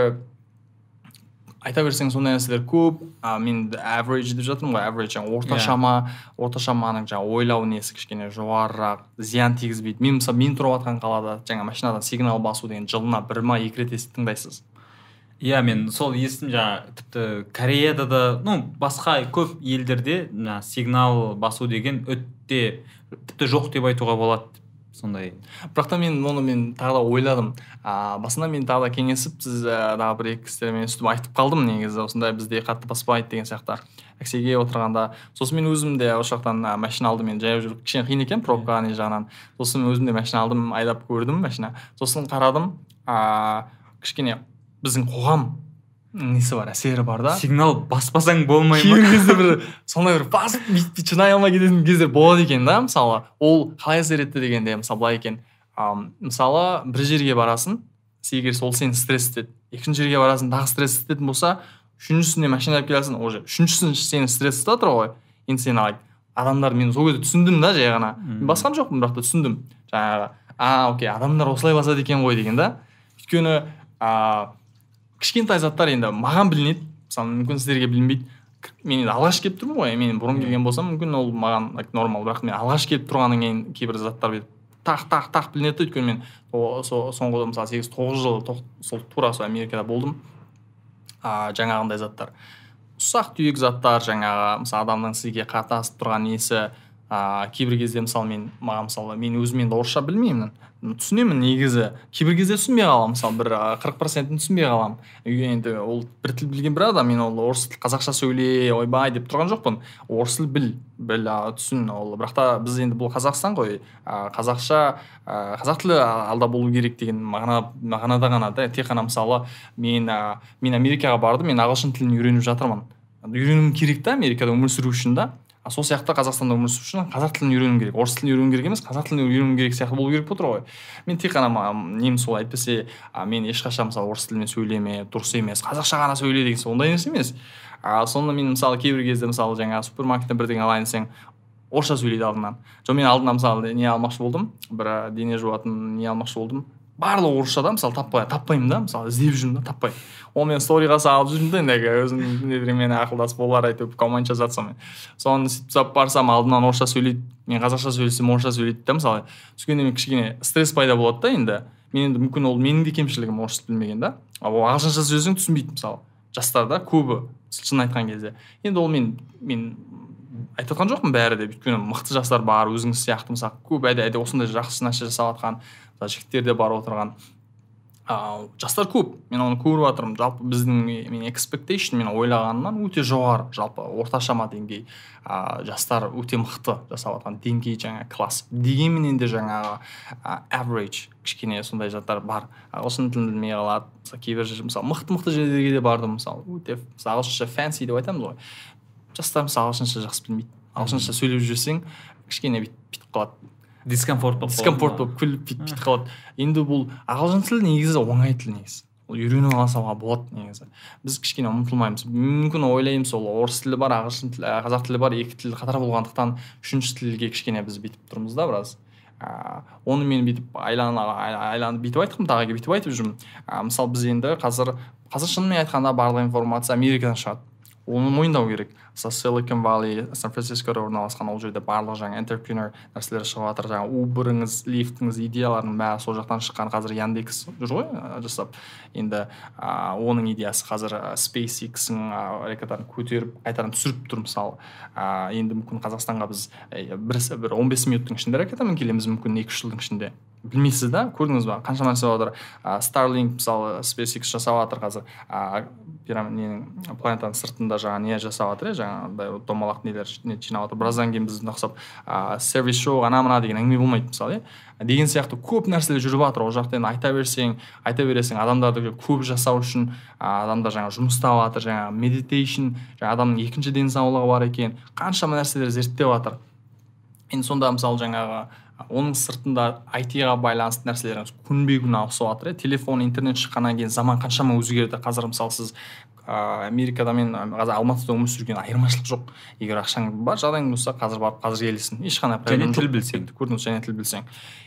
айта берсең сондай нәрселер көп. А мен average деп жатырмын ғой average жаңағы орташама орташаманың жаңағы ойлау несі кішкене жоғарырақ зиян тигізбейді. Мен мысалы мен тұрып жатқан қалада жаңа машинадан сигнал басу деген жылына бір ма екі рет тыңдайсыз? Иә мен сол естідім жаңағы тіпті кореяда да ну басқа көп елдерде жаңағы сигнал басу деген өте тіпті жоқ деп айтуға болады. Сондай. Бірақ та мен оны мен тағы да ойладым. А басында мен тағы да кеңесіп сіз тағы бір екі кісілермен сөйтіп айтып қалдым негізі. Осындай бізде қатты баспайды деген сияқты. Таксиге отырғанда сосын мен өзім де осы жақтан машина алдым. Мен жаяу жүру кішкене қиын екен пробка не жағынан. Сосын өзім де машина алдым айдап көрдім машина. Сосын қарадым а кішкене біздің қоғам несі бар әсері бар да? Сигнал баспасаң болмай ма? Кейбір кезде бір сондай бір басып бүйтіп шыдай алмай кететін кездер болады екен да мысалы. Ол қалай әсер етті дегенде мысалы былай екен. Мысалы бір жерге барасың егер сол сені стресстеді екінші жерге барасың тағы стресстетін болса үшіншісіне машина алып келе жатсың уже үшіншісін сені стресс тұр ғой. Енді сен адамдар мен сол кезде түсіндім да жай ғана. Басқан жоқпын бірақ та түсіндім. Жаңағы а окей адамдар осылай басады екен ғой деген да. Өйткені ыыы кішкентай заттар енді маған білінеді. Мысалы мүмкін сіздерге білінбейді. Мен енді алғаш келіп тұрмын ғой. Мен бұрын келген болсам мүмкін ол маған нормал. Бірақ мен алғаш келіп тұрғаннан кейін кейбір заттар бүйтіп тақ тақ тақ білінеді. Да өйткені мен соңғы мысалы сегіз тоғыз жыл сол тура сол америкада болдым. А жаңағындай заттар. Ұсақ түйек заттар жаңағы мысалы адамның сізге қатасып тұрған несі а кейбір кезде мысалы мен маған мысалы мен өзім енді орысша білмеймін. Түсінемін негізі. Кейбір кезде түсінбей қаламын мысалы бір қырық процентін түсінбей қаламын. Енді ол бір тіл білген бір адам мен ол орыс тіл қазақша сөйле ойбай деп тұрған жоқпын. Орыс тіл біл біл түсін. Ол бірақ та біз енді бұл қазақстан ғой. Қазақша қазақ тілі алда болу керек деген мағына мағынада ғана да. Тек қана мысалы мен мен америкаға бардым мен ағылшын тілін үйреніп жатырмын. Үйренуім керек та америкада өмір сүру үшін да. Сол сияқты қазақстанда өмір сүру үшін қазақ тілін үйрену керек. орыс тілін үйрену керек емес қазақ тілін үйрену керек сияқты болу керек болып ғой. Мен тек қана нем сол әйтпесе мен ешқашан мысалы орыс тілімен сөйлеме дұрыс емес қазақша ғана сөйле деген ондай нәрсе емес. А соны мен мысалы кейбір кезде мысалы жаңағы супермаркеттен бірдеңе алайын десең орысша сөйлейді алдынан. Жоқ мен алдына мысалы не алмақшы болдым бір дене жуатын не алмақшы болдым барлығы орысша да мысалы таппай таппаймын да мысалы іздеп жүрмін да таппай. Оны мен сториға салып жүрмін да ендігі өзімнің недермен ақылдасып олар әйтеуір коммент жазады сонымен. Соны сөйтіп барсам алдымнан орысша сөйлейді мен қазақша сөйлесем орысша сөйлейді да мысалы. Сөйткенде мен кішкене стресс пайда болады да енді. Мен енді мүмкін ол менің де кемшілігім орыс білмеген да. Ал ағылшынша сөйлесең түсінбейді мысалы. Жастар да көбі шын айтқан кезде. Енді ол мен мен айтып жатқан жоқпын бәрі де. Өйткені мықты жастар бар өзіңіз сияқты мысалы. Көп әде осындай жақсы нәрсе жасап жатқан жігіттер де бар отырған. Ыыы жастар көп. Мен оны көріп жатырмын. Жалпы біздің мен экспектейшн мен ойлағанымнан өте жоғары. Жалпы орташама деңгей ә, жастар өте мықты жасап жатқан деңгей жаңа класс. Дегенменен де жаңағы ә, average кішкене сондай заттар бар. Ағылшын тілін білмей қалады. Мысалы кейбір мысалы мықты мықты жерлерге де бардым мысалы өте ағылшынша фэнси деп айтамыз ғой. Жастар мысалы ағылшынша жақсы білмейді. Ағылшынша сөйлеп жүрсең кішкене бүйтіп қалады. Дискомфорт болып дискомфорт болып күліп бүйтіп бүйтіп қалады. Енді бұл ағылшын тілі негізі оңай тіл негізі. Ол үйреніп ала салуға болады негізі. Біз кішкене ұмтылмаймыз мүмкін ойлаймыз ол орыс тілі бар ағылшын тілі қазақ тілі бар екі тіл қатар болғандықтан үшінші тілге кішкене біз бүйтіп тұрмыз да біраз. Ә, оны мен бүйтіп айланып бүйтіп айтқым тағы бүйтіп айтып жүрмін. Ә, мысалы біз енді қазір қазір шынымен айтқанда барлық информация америкадан шығады. Оны мойындау керек. Мысалы силикон валли сан францискода орналасқан ол жерде барлық жаңа интерпренер нәрселер шығып жатыр. Жаңағы уберіңіз лифтіңіз идеяларының бәрі сол жақтан шыққан. Қазір яндекс жүр ғой жасап. Енді ә, оның идеясы қазір SpaceX'ің ракетаны көтеріп қайтадан түсіріп тұр мысалы ә, енді мүмкін қазақстанға біз бір бір он бес минуттың ішінде ракетамен келеміз мүмкін екі үш жылдың ішінде. Білмейсіз да? Көрдіңіз ба? Қанша нәрсе жатыр. Ә, старлинг мысалы SpaceX жасап жатыр қазір. Ә, пирамид ненің планетаның сыртында жаңағы не жасап жатыр иә жаңағыдай домалақ нелер не жинап жатыр біраздан кейін бізді ұқсап ыыы сервис шоу ана мына деген әңгіме болмайды мысалы иә? Деген сияқты көп нәрселер жүріп жатыр ол жақта енді айта берсең айта бересің адамдарды көп жасау үшін адамдар жаңағы жұмыс істеп жатыр жаңағы медитейшн жаңағы адамның екінші денсаулығы бар екен қаншама нәрселер зерттеп жатыр. Енді сонда мысалы жаңағы оның сыртында айтиға байланысты нәрселер күнбе күн ауысып жатыр иә? Телефон интернет шыққаннан кейін заман қаншама өзгерді қазір мысалы сіз ыыы америкада мен қазір алматыда өмір сүрген айырмашылық жоқ. Егер ақшаң бар жағдайың болса қазір барып қазір келесің ешқандай және проблема тіл жоқ. білсең. көрдіңіз және тіл білсең.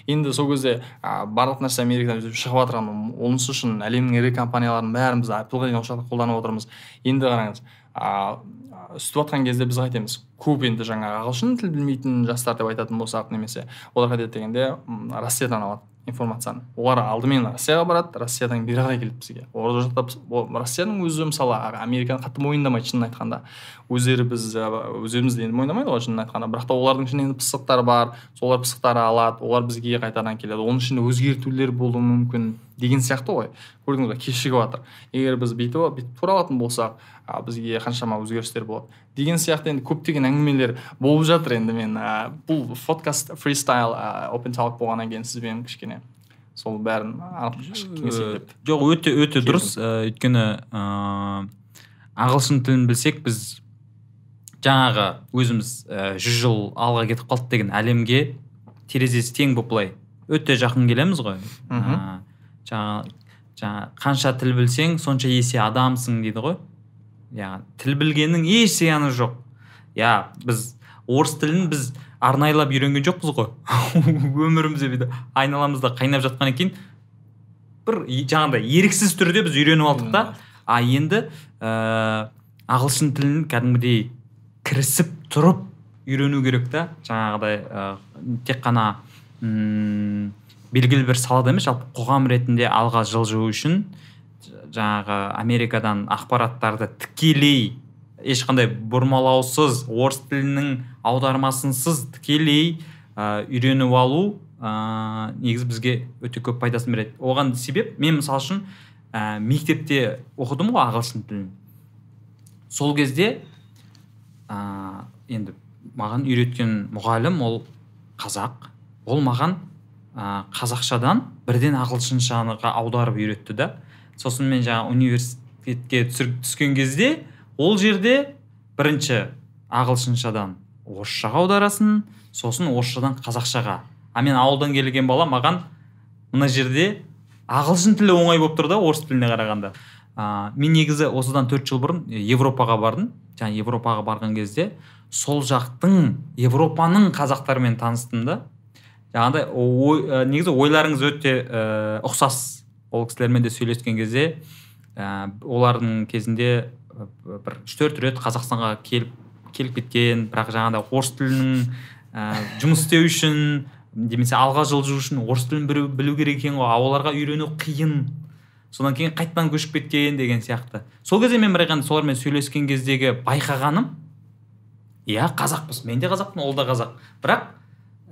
Енді сол кезде ә, барлық нәрсе америкадан шығып жатырған. Онысы үшін әлемнің ірі компанияларының бәрін біз apple дейін қолданып отырмыз. Енді қараңыз ыыы сөйтіп жатқан кезде біз қайтеміз. Көп енді жаңағы ағылшын тіл білмейтін жастар деп айтатын болсақ немесе олар қайтеді дегенде россиядан алады. Информацияны. Олар алдымен россияға барады россиядан бері қарай келеді бізге. Ол жақта россияның өзі мысалы американы қатты мойындамайды шынын айтқанда. Өздері біз өздерімізді енді мойындамайды ғой шынын айтқанда. Бірақ та олардың ішінде пысықтар бар солар пысықтары алады олар бізге қайтадан келеді. Оның ішінде өзгертулер болуы мүмкін. Деген сияқты ғой. Көрдіңіз ба кешігіп жатыр. Егер біз бүйтіп бүйтіп тура алатын болсақ а, бізге қаншама өзгерістер болады. Деген сияқты енді көптеген әңгімелер болып жатыр енді мен ә, бұл подкаст фристайл ә, open talk болғаннан кейін сізбен кішкене сол бәрін деп жоқ өте өте дұрыс. Ә, өйткені ыыы ағылшын тілін білсек біз жаңағы өзіміз ә, жүз жыл алға кетіп қалды деген әлемге терезесі тең болып былай өте жақын келеміз ғой. Мгм. Ә, жаңа жаңа қанша тіл білсең сонша есе адамсың дейді ғой яғни тіл білгеннің еш зияны жоқ иә біз орыс тілін біз арнайлап үйренген жоқпыз ғой өмірімізде бүйтіп айналамызда қайнап жатқаннан кейін бір жаңағыдай еріксіз түрде біз үйреніп алдық та а енді ә, ағылшын тілін кәдімгідей кірісіп тұрып үйрену керек та жаңағыдай ә, тек қана м, белгілі бір салада емес жалпы қоғам ретінде алға жылжу үшін жаңағы америкадан ақпараттарды тікелей ешқандай бұрмалаусыз орыс тілінің аудармасынсыз тікелей ә, үйреніп алу ә, негізі бізге өте көп пайдасын береді. Оған себеп мен мысалы үшін ә, мектепте оқыдым ғой ағылшын тілін. Сол кезде ә, енді маған үйреткен мұғалім ол қазақ. Ол маған ә, қазақшадан бірден ағылшыншаға аударып үйретті да. Сосын мен жаңа университетке түскен кезде ол жерде бірінші ағылшыншадан орысшаға аударасың сосын орысшадан қазақшаға. А мен ауылдан келген бала маған мына жерде ағылшын тілі оңай болып тұр да орыс тіліне қарағанда. А, мен негізі осыдан төрт жыл бұрын европаға бардым. Жаңа европаға барған кезде сол жақтың европаның қазақтарымен таныстым да. Жаңағыдай ой, негізі ойларыңыз өте ә, ұқсас ол кісілермен де сөйлескен кезде ә, олардың кезінде бір үш төрт рет қазақстанға келіп келіп кеткен бірақ жаңағыдай орыс тілінің ә, жұмыс істеу үшін немесе алға жылжу үшін орыс тілін білу, керек екен ғой а оларға үйрену қиын. Содан кейін қайтадан көшіп кеткен деген сияқты. Сол кезде мен бір солармен сөйлескен кездегі байқағаным иә қазақпыз мен де қазақпын ол да қазақ. Бірақ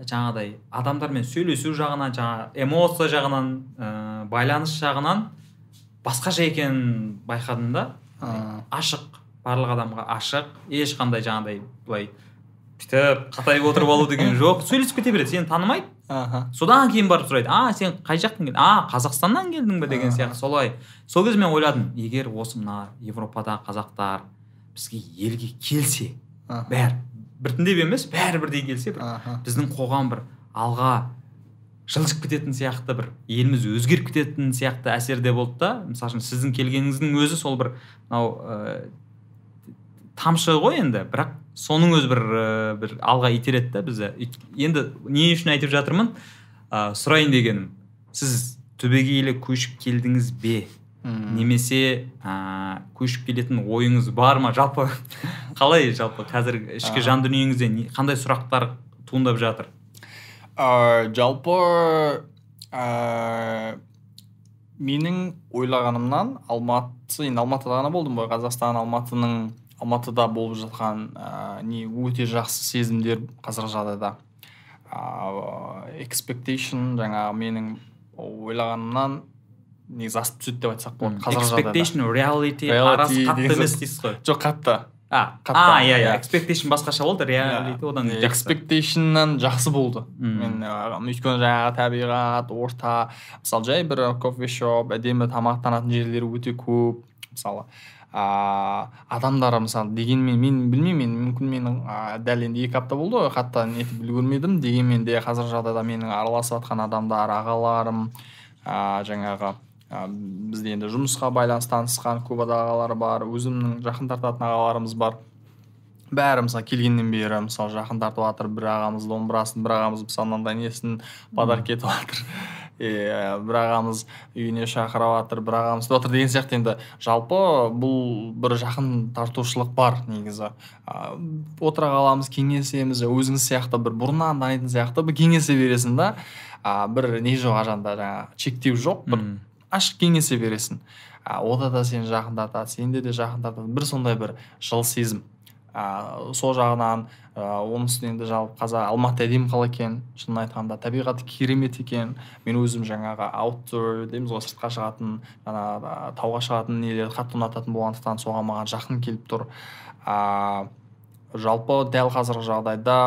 жаңағыдай адамдармен сөйлесу жағынан жаңа эмоция жағынан ә, байланыс жағынан басқаша екенін байқадым да. Ашық барлық адамға ашық ешқандай жаңағыдай былай бүйтіп қатайып отырып алу деген жоқ. Сөйлесіп кете береді сені танымайды. Аха. Содан кейін барып сұрайды а сен қай жақтан келдің а қазақстаннан келдің бе? деген сияқты солай. Сол кезде мен ойладым егер осы мына европадағы қазақтар бізге елге келсе бәрі біртіндеп емес бәрі бірдей келсе бір аха. біздің қоғам бір алға жылжып кететін сияқты бір еліміз өзгеріп кететін сияқты әсерде болды да. Мысалы үшін сіздің келгеніңіздің өзі сол бір мынау ә, тамшы ғой енді бірақ соның өзі бір ә, бір алға итереді да бізді. Енді не үшін айтып жатырмын? Ә, сұрайын дегенім сіз түбегейлі көшіп келдіңіз бе? Немесе ә, көшіп келетін ойыңыз бар ма? жалпы қалай жалпы қазір ішкі жан дүниеңізде қандай сұрақтар туындап жатыр? Ә, жалпы ә, менің ойлағанымнан алматы енді алматыда ғана болдым ғой. Қазақстан алматының алматыда болып жатқан ә, не өте жақсы сезімдер қазіргі жағдайда. Ә, expectation жаңағы менің ойлағанымнан негізі асып түседі деп айтсақ болады. Қазіргі expectation reality Reality арасы қатты емес дейсіз ғой. жоқ қатты. А қатты, а иә иә. иә. expectation басқаша болды reality одан жақсы. Экспектейшннан жақсы болды. Мен өйткені жаңағы табиғат орта мысалы жай бір кофе шоп әдемі тамақтанатын жерлері өте көп мысалы ыыы адамдар мысалы дегенмен мен білмеймін мен мүмкін менің ә, дәл енді екі апта болды ғой қатты нетіп үлгермедім дегенмен де қазіргі жағдайда менің араласып жатқан адамдар ағаларым ә, жаңағы ә, бізде енді жұмысқа байланысты танысқан көп ағалар бар өзімнің жақын тартатын ағаларымыз бар. Бәрі мысалы келгеннен бері мысалы жақын тартып жатыр бір ағамыз домбырасын бір ағамыз мысалы мынандай несін подарок етіп жатыр иә бір ағамыз үйіне шақырып жатыр бір ағамыз жатыр деген сияқты енді. Жалпы бұл бір жақын тартушылық бар негізі. А, отыра қаламыз кеңесеміз өзіңіз сияқты бір бұрыннан танитын сияқты бір кеңесе бересің да а, бір не жоқ ар жағында жаңағы шектеу жоқ бір. Ашық кеңесе бересің. А, ода да сені жақындатады сенде де жақындатады бір сондай бір жылы сезім. А, сол жағынан а, оның үстіне енді жалпы қазақ алматы әдемі қала екен шынын айтқанда. Табиғаты керемет екен. Мен өзім жаңағы аутдор дейміз ғой сыртқа шығатын жаңағы тауға шығатын нелерді қатты ұнататын болғандықтан соған маған жақын келіп тұр. А, жалпы дәл қазіргі жағдайда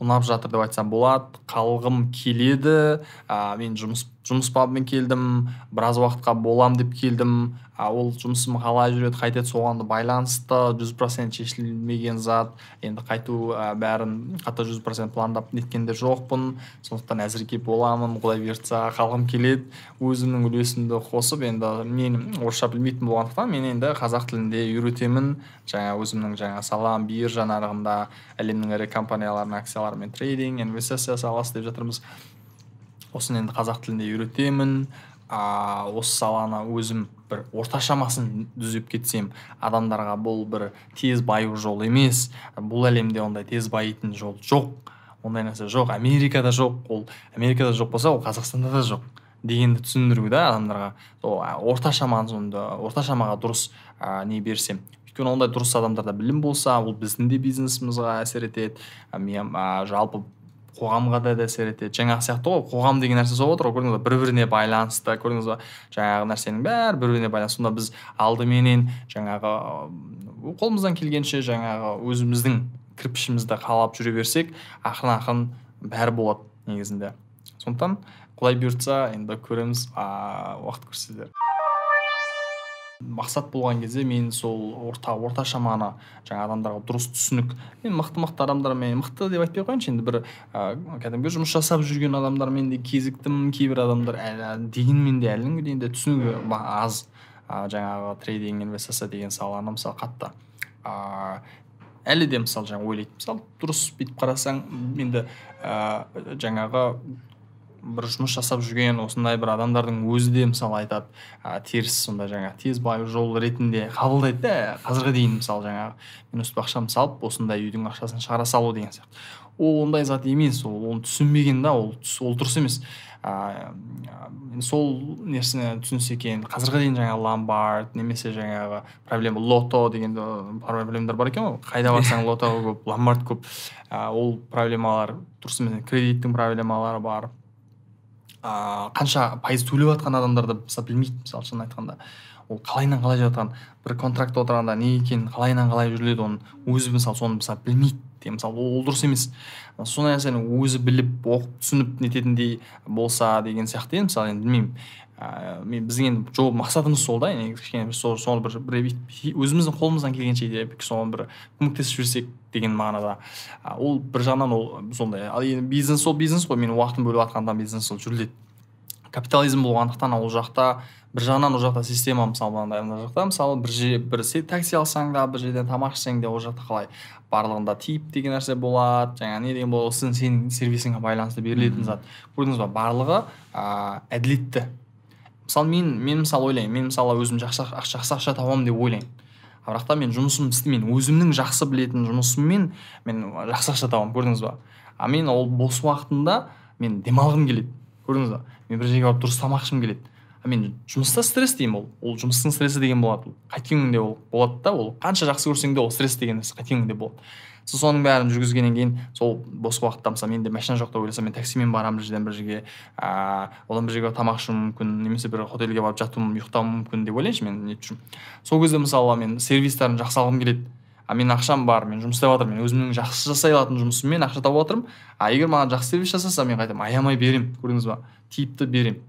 ұнап жатыр деп айтсам болады. Қалғым келеді. А, мен жұмыс жұмыс бабымен келдім біраз уақытқа болам деп келдім. А, ол жұмысым қалай жүреді қайтеді соған байланысты жүз процент шешілмеген зат. Енді қайту ә, бәрін қатты жүз процент пландап неткен де жоқпын. Сондықтан әзірге боламын құдай бұйыртса қалғым келеді. Өзімнің үлесімді қосып енді мен орысша білмейтін болғандықтан мен енді қазақ тілінде үйретемін. Жаңа өзімнің жаңа салам биржа нарығында әлемнің ірі компанияларының акцияларымен трейдинг инвестиция саласы деп жатырмыз. Осыны енді қазақ тілінде үйретемін. А, осы саланы өзім бір орташамасын түзеп кетсем адамдарға бұл бір тез баю жол емес. Бұл әлемде ондай тез байитын жол жоқ. Ондай нәрсе жоқ. Америкада жоқ. Ол америкада жоқ болса ол қазақстанда да жоқ дегенді түсіндіру да адамдарға. Сол а, орташаманы сонда орташамаға дұрыс а, не берсем. Өйткені ондай дұрыс адамдарда білім болса ол біздің де бизнесімізге әсер етеді. Мен а, жалпы қоғамға да әсер етеді. Жаңағы сияқты ғой қоғам деген нәрсе сол отыр ғой көрдіңіз ба? Бір біріне байланысты көрдіңіз ба? Жаңағы нәрсенің бәрі бір біріне байланысты. Сонда біз алдыменен жаңағы қолымыздан келгенше жаңағы өзіміздің кірпішімізді қалап жүре берсек ақырын ақырын бәрі болады негізінде. Сондықтан құдай бұйыртса енді көреміз а, уақыт көрсетер. Мақсат болған кезде мен сол орта орта шаманы жаңа адамдарға дұрыс түсінік. Мен мықты мықты адамдармен мықты деп айтпай қояйыншы енді бір ә, кәдімгі жұмыс жасап жүрген адамдармен де кезіктім кейбір адамдар әлі дегенмен де әлі күнге дейін де түсінігі аз. Ә, жаңағы трейдинг инвестиция деген саланы мысалы қатты ә, әлі де мысалы жаңа ойлайды мысалы дұрыс бүйтіп қарасаң енді ә, жаңағы бір жұмыс жасап жүрген осындай бір адамдардың өзі де мысалы айтады ә, теріс сондай жаңағы тез баю жол ретінде қабылдайды да қазірге дейін мысалы жаңағы мен өстіп ақшамды салып осындай үйдің ақшасын шығара салу деген сияқты. Ол ондай зат емес ол оны түсінбеген да ол ол дұрыс емес. Ә, сол нәрсені түсінсе екен қазірге дейін жаңағы ломбард немесе жаңағы проблема лото деген де проблемалар бар екен ғой. Қайда барсаң лото көп ломбард көп. Ә, ол проблемалар дұрыс емес кредиттің проблемалары бар. Ыыы қанша пайыз төлеп жатқан адамдарды мысалы білмейді мысалы шынын айтқанда. Ол қалайынан қалай жатқан бір контрактта отырғанда не екенін қалайынан қалай жүріледі оны өзі мысалы соны мысалы білмейді де мысалы ол, дұрыс емес. Сондай нәрсені өзі біліп оқып түсініп нететіндей болса деген сияқты енді мысалы енді білмеймін. Ыыы мен біздің енді жол мақсатымыз сол да негізі кішкене сол соны бір, бір өзіміздің қолымыздан келгенше де соған бір көмектесіп жүрсек деген мағынада. Ол бір жағынан ол сондай. Ал енді бизнес ол бизнес қой мен уақытын бөліп жатқанда бизнес ол жүріледі. Капитализм болғандықтан ол жақта бір жағынан ол жақта система мысалы мынандай мына жақта мысалы бір же бір такси алсаң да бір жерден тамақ ішсең де ол жақта қалай барлығында тип деген нәрсе болады жаңағы не деген болады сен сенің сервисіңе байланысты берілетін зат. Көрдіңіз ба? Барлығы ыыы әділетті. Мысалы мен мен мысалы ойлаймын мен мысалы өзім жақсы ақша жақсы ақша табамын деп ойлаймын. Бірақ та мен жұмысымды істемеймін өзімнің жақсы білетін жұмысыммен мен жақсы ақша табамын көрдіңіз ба? А мен ол бос уақытымда мен демалғым келеді көрдіңіз ба? Мен бір жерге барып дұрыс тамақ келеді. А мен жұмыста стресс деймін ол. Ол жұмыстың стрессі деген болады. Ол қайткен күнде ол болады да ол қанша жақсы көрсең де ол стресс деген нәрсе қайткен күнде болады. Сол соның бәрін жүргізгеннен кейін сол бос уақытта мысалы менде машина жоқ деп ойласам мен таксимен барамын бір жерден бір жерге ыыы одан бір жерге тамақ ішуім мүмкін немесе бір отельге барып жатуым ұйықтауым мүмкін деп ойлайыншы мен нетіп жүрмін сол кезде мысалы мен сервистарын жақсы алғым келеді. А менің ақшам бар мен жұмыс істеп жатырмын мен өзімнің жақсы жасай алатын жұмысыммен ақша тауып жатырмын а егер маған жақсы сервис жасаса мен қайтадан аямай беремін көрдіңіз ба? Типті беремін.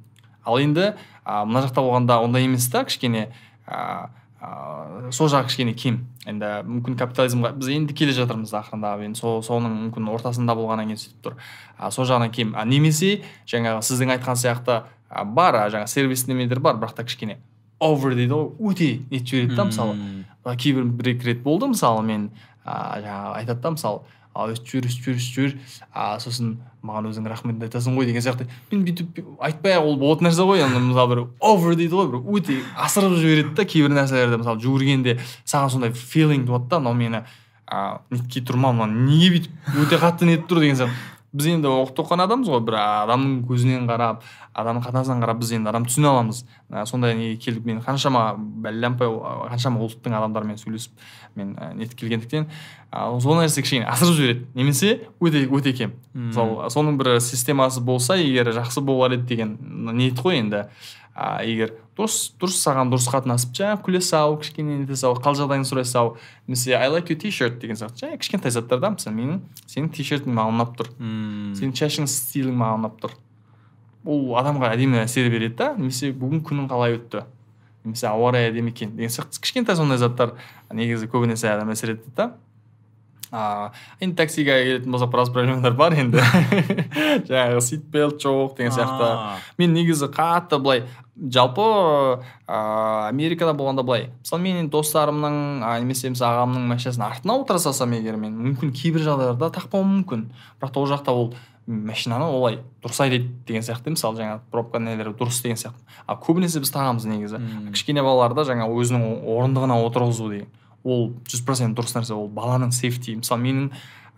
Ал енді а, мына жақта болғанда ондай емес та кішкене ыыы сол жағы кішкене кем. Енді мүмкін капитализмға біз енді келе жатырмыз ақырындап енді сол соның мүмкін ортасында болғаннан кейін сөйтіп тұр. А, сол жағынан кем. А немесе жаңағы сіздің айтқан сияқты а, бар жаңағы сервис немелер бар бірақ та кішкене овер дейді ғой өте нетіп жібереді да мысалы. Кейбір бір екі рет болды мысалы мен а, жаңағы айтады да мысалы ал өйтіп жүр өйтіп жүр өйтіп а сосын маған өзің рахметіңді айтасың ғой деген сияқты. Мен бүйтіп айтпай ақ ол болатын нәрсе ғой. Енді мысалы бір овер дейді ғой бір өте асырып жібереді да кейбір нәрселерді. Мысалы жүгіргенде саған сондай филинг туады да мынау мені ыыы нетпей тұр ма мынау неге бүйтіп өте қатты нетіп тұр деген сияқты. Біз енді оқып оқыған адамбыз ғой бір адамның көзінен қарап адамның қатасынан қарап біз енді адам түсіне аламыз. Ә, сондай неге келдік мен қаншама бәлләмпай қаншама ұлттың адамдарымен сөйлесіп мен ә, нетіп келгендіктен ә, сол нәрсе кішкене асырып жібереді. Немесе өте өте кем. Мысалы соның бір системасы болса егер жақсы болар еді деген ниет қой енді. А егер дұрыс дұрыс саған дұрыс қатынасып жаңағы күле сал кішкене нете сал қал жағдайыңды сұрай сал. Немесе ай лайк ю ти шерт деген сияқты. Жаңағы кішкентай заттар да мысалы менің сенің ти шертің маған ұнап тұр сенің шашың стилің маған ұнап тұр. Бұл адамға әдемі әсер береді да. Немесе бүгін күнің қалай өтті? Немесе ауа райы әдемі екен деген сияқты. Кішкентай сондай заттар негізі көбінесе адам әсер етеді да. Ыыы енді таксиге келетін болсақ біраз проблемалар бар енді жаңағы сит белт жоқ деген сияқты мен негізі қатты былай жалпы ыыы америкада болғанда былай мысалы мен достарымның немесе мысалы ағамның машинасының артына отыра салсам егер мен мүмкін кейбір жағдайларда тақпауым мүмкін бірақ та ол жақта ол машинаны олай дұрыс айдайды деген сияқты мысалы жаңағы пробка нелері дұрыс деген сияқты а көбінесе біз тағамыз негізі кішкене балаларды жаңа өзінің орындығына отырғызу деген ол жүз процент дұрыс нәрсе. Ол баланың сейфти мысалы менің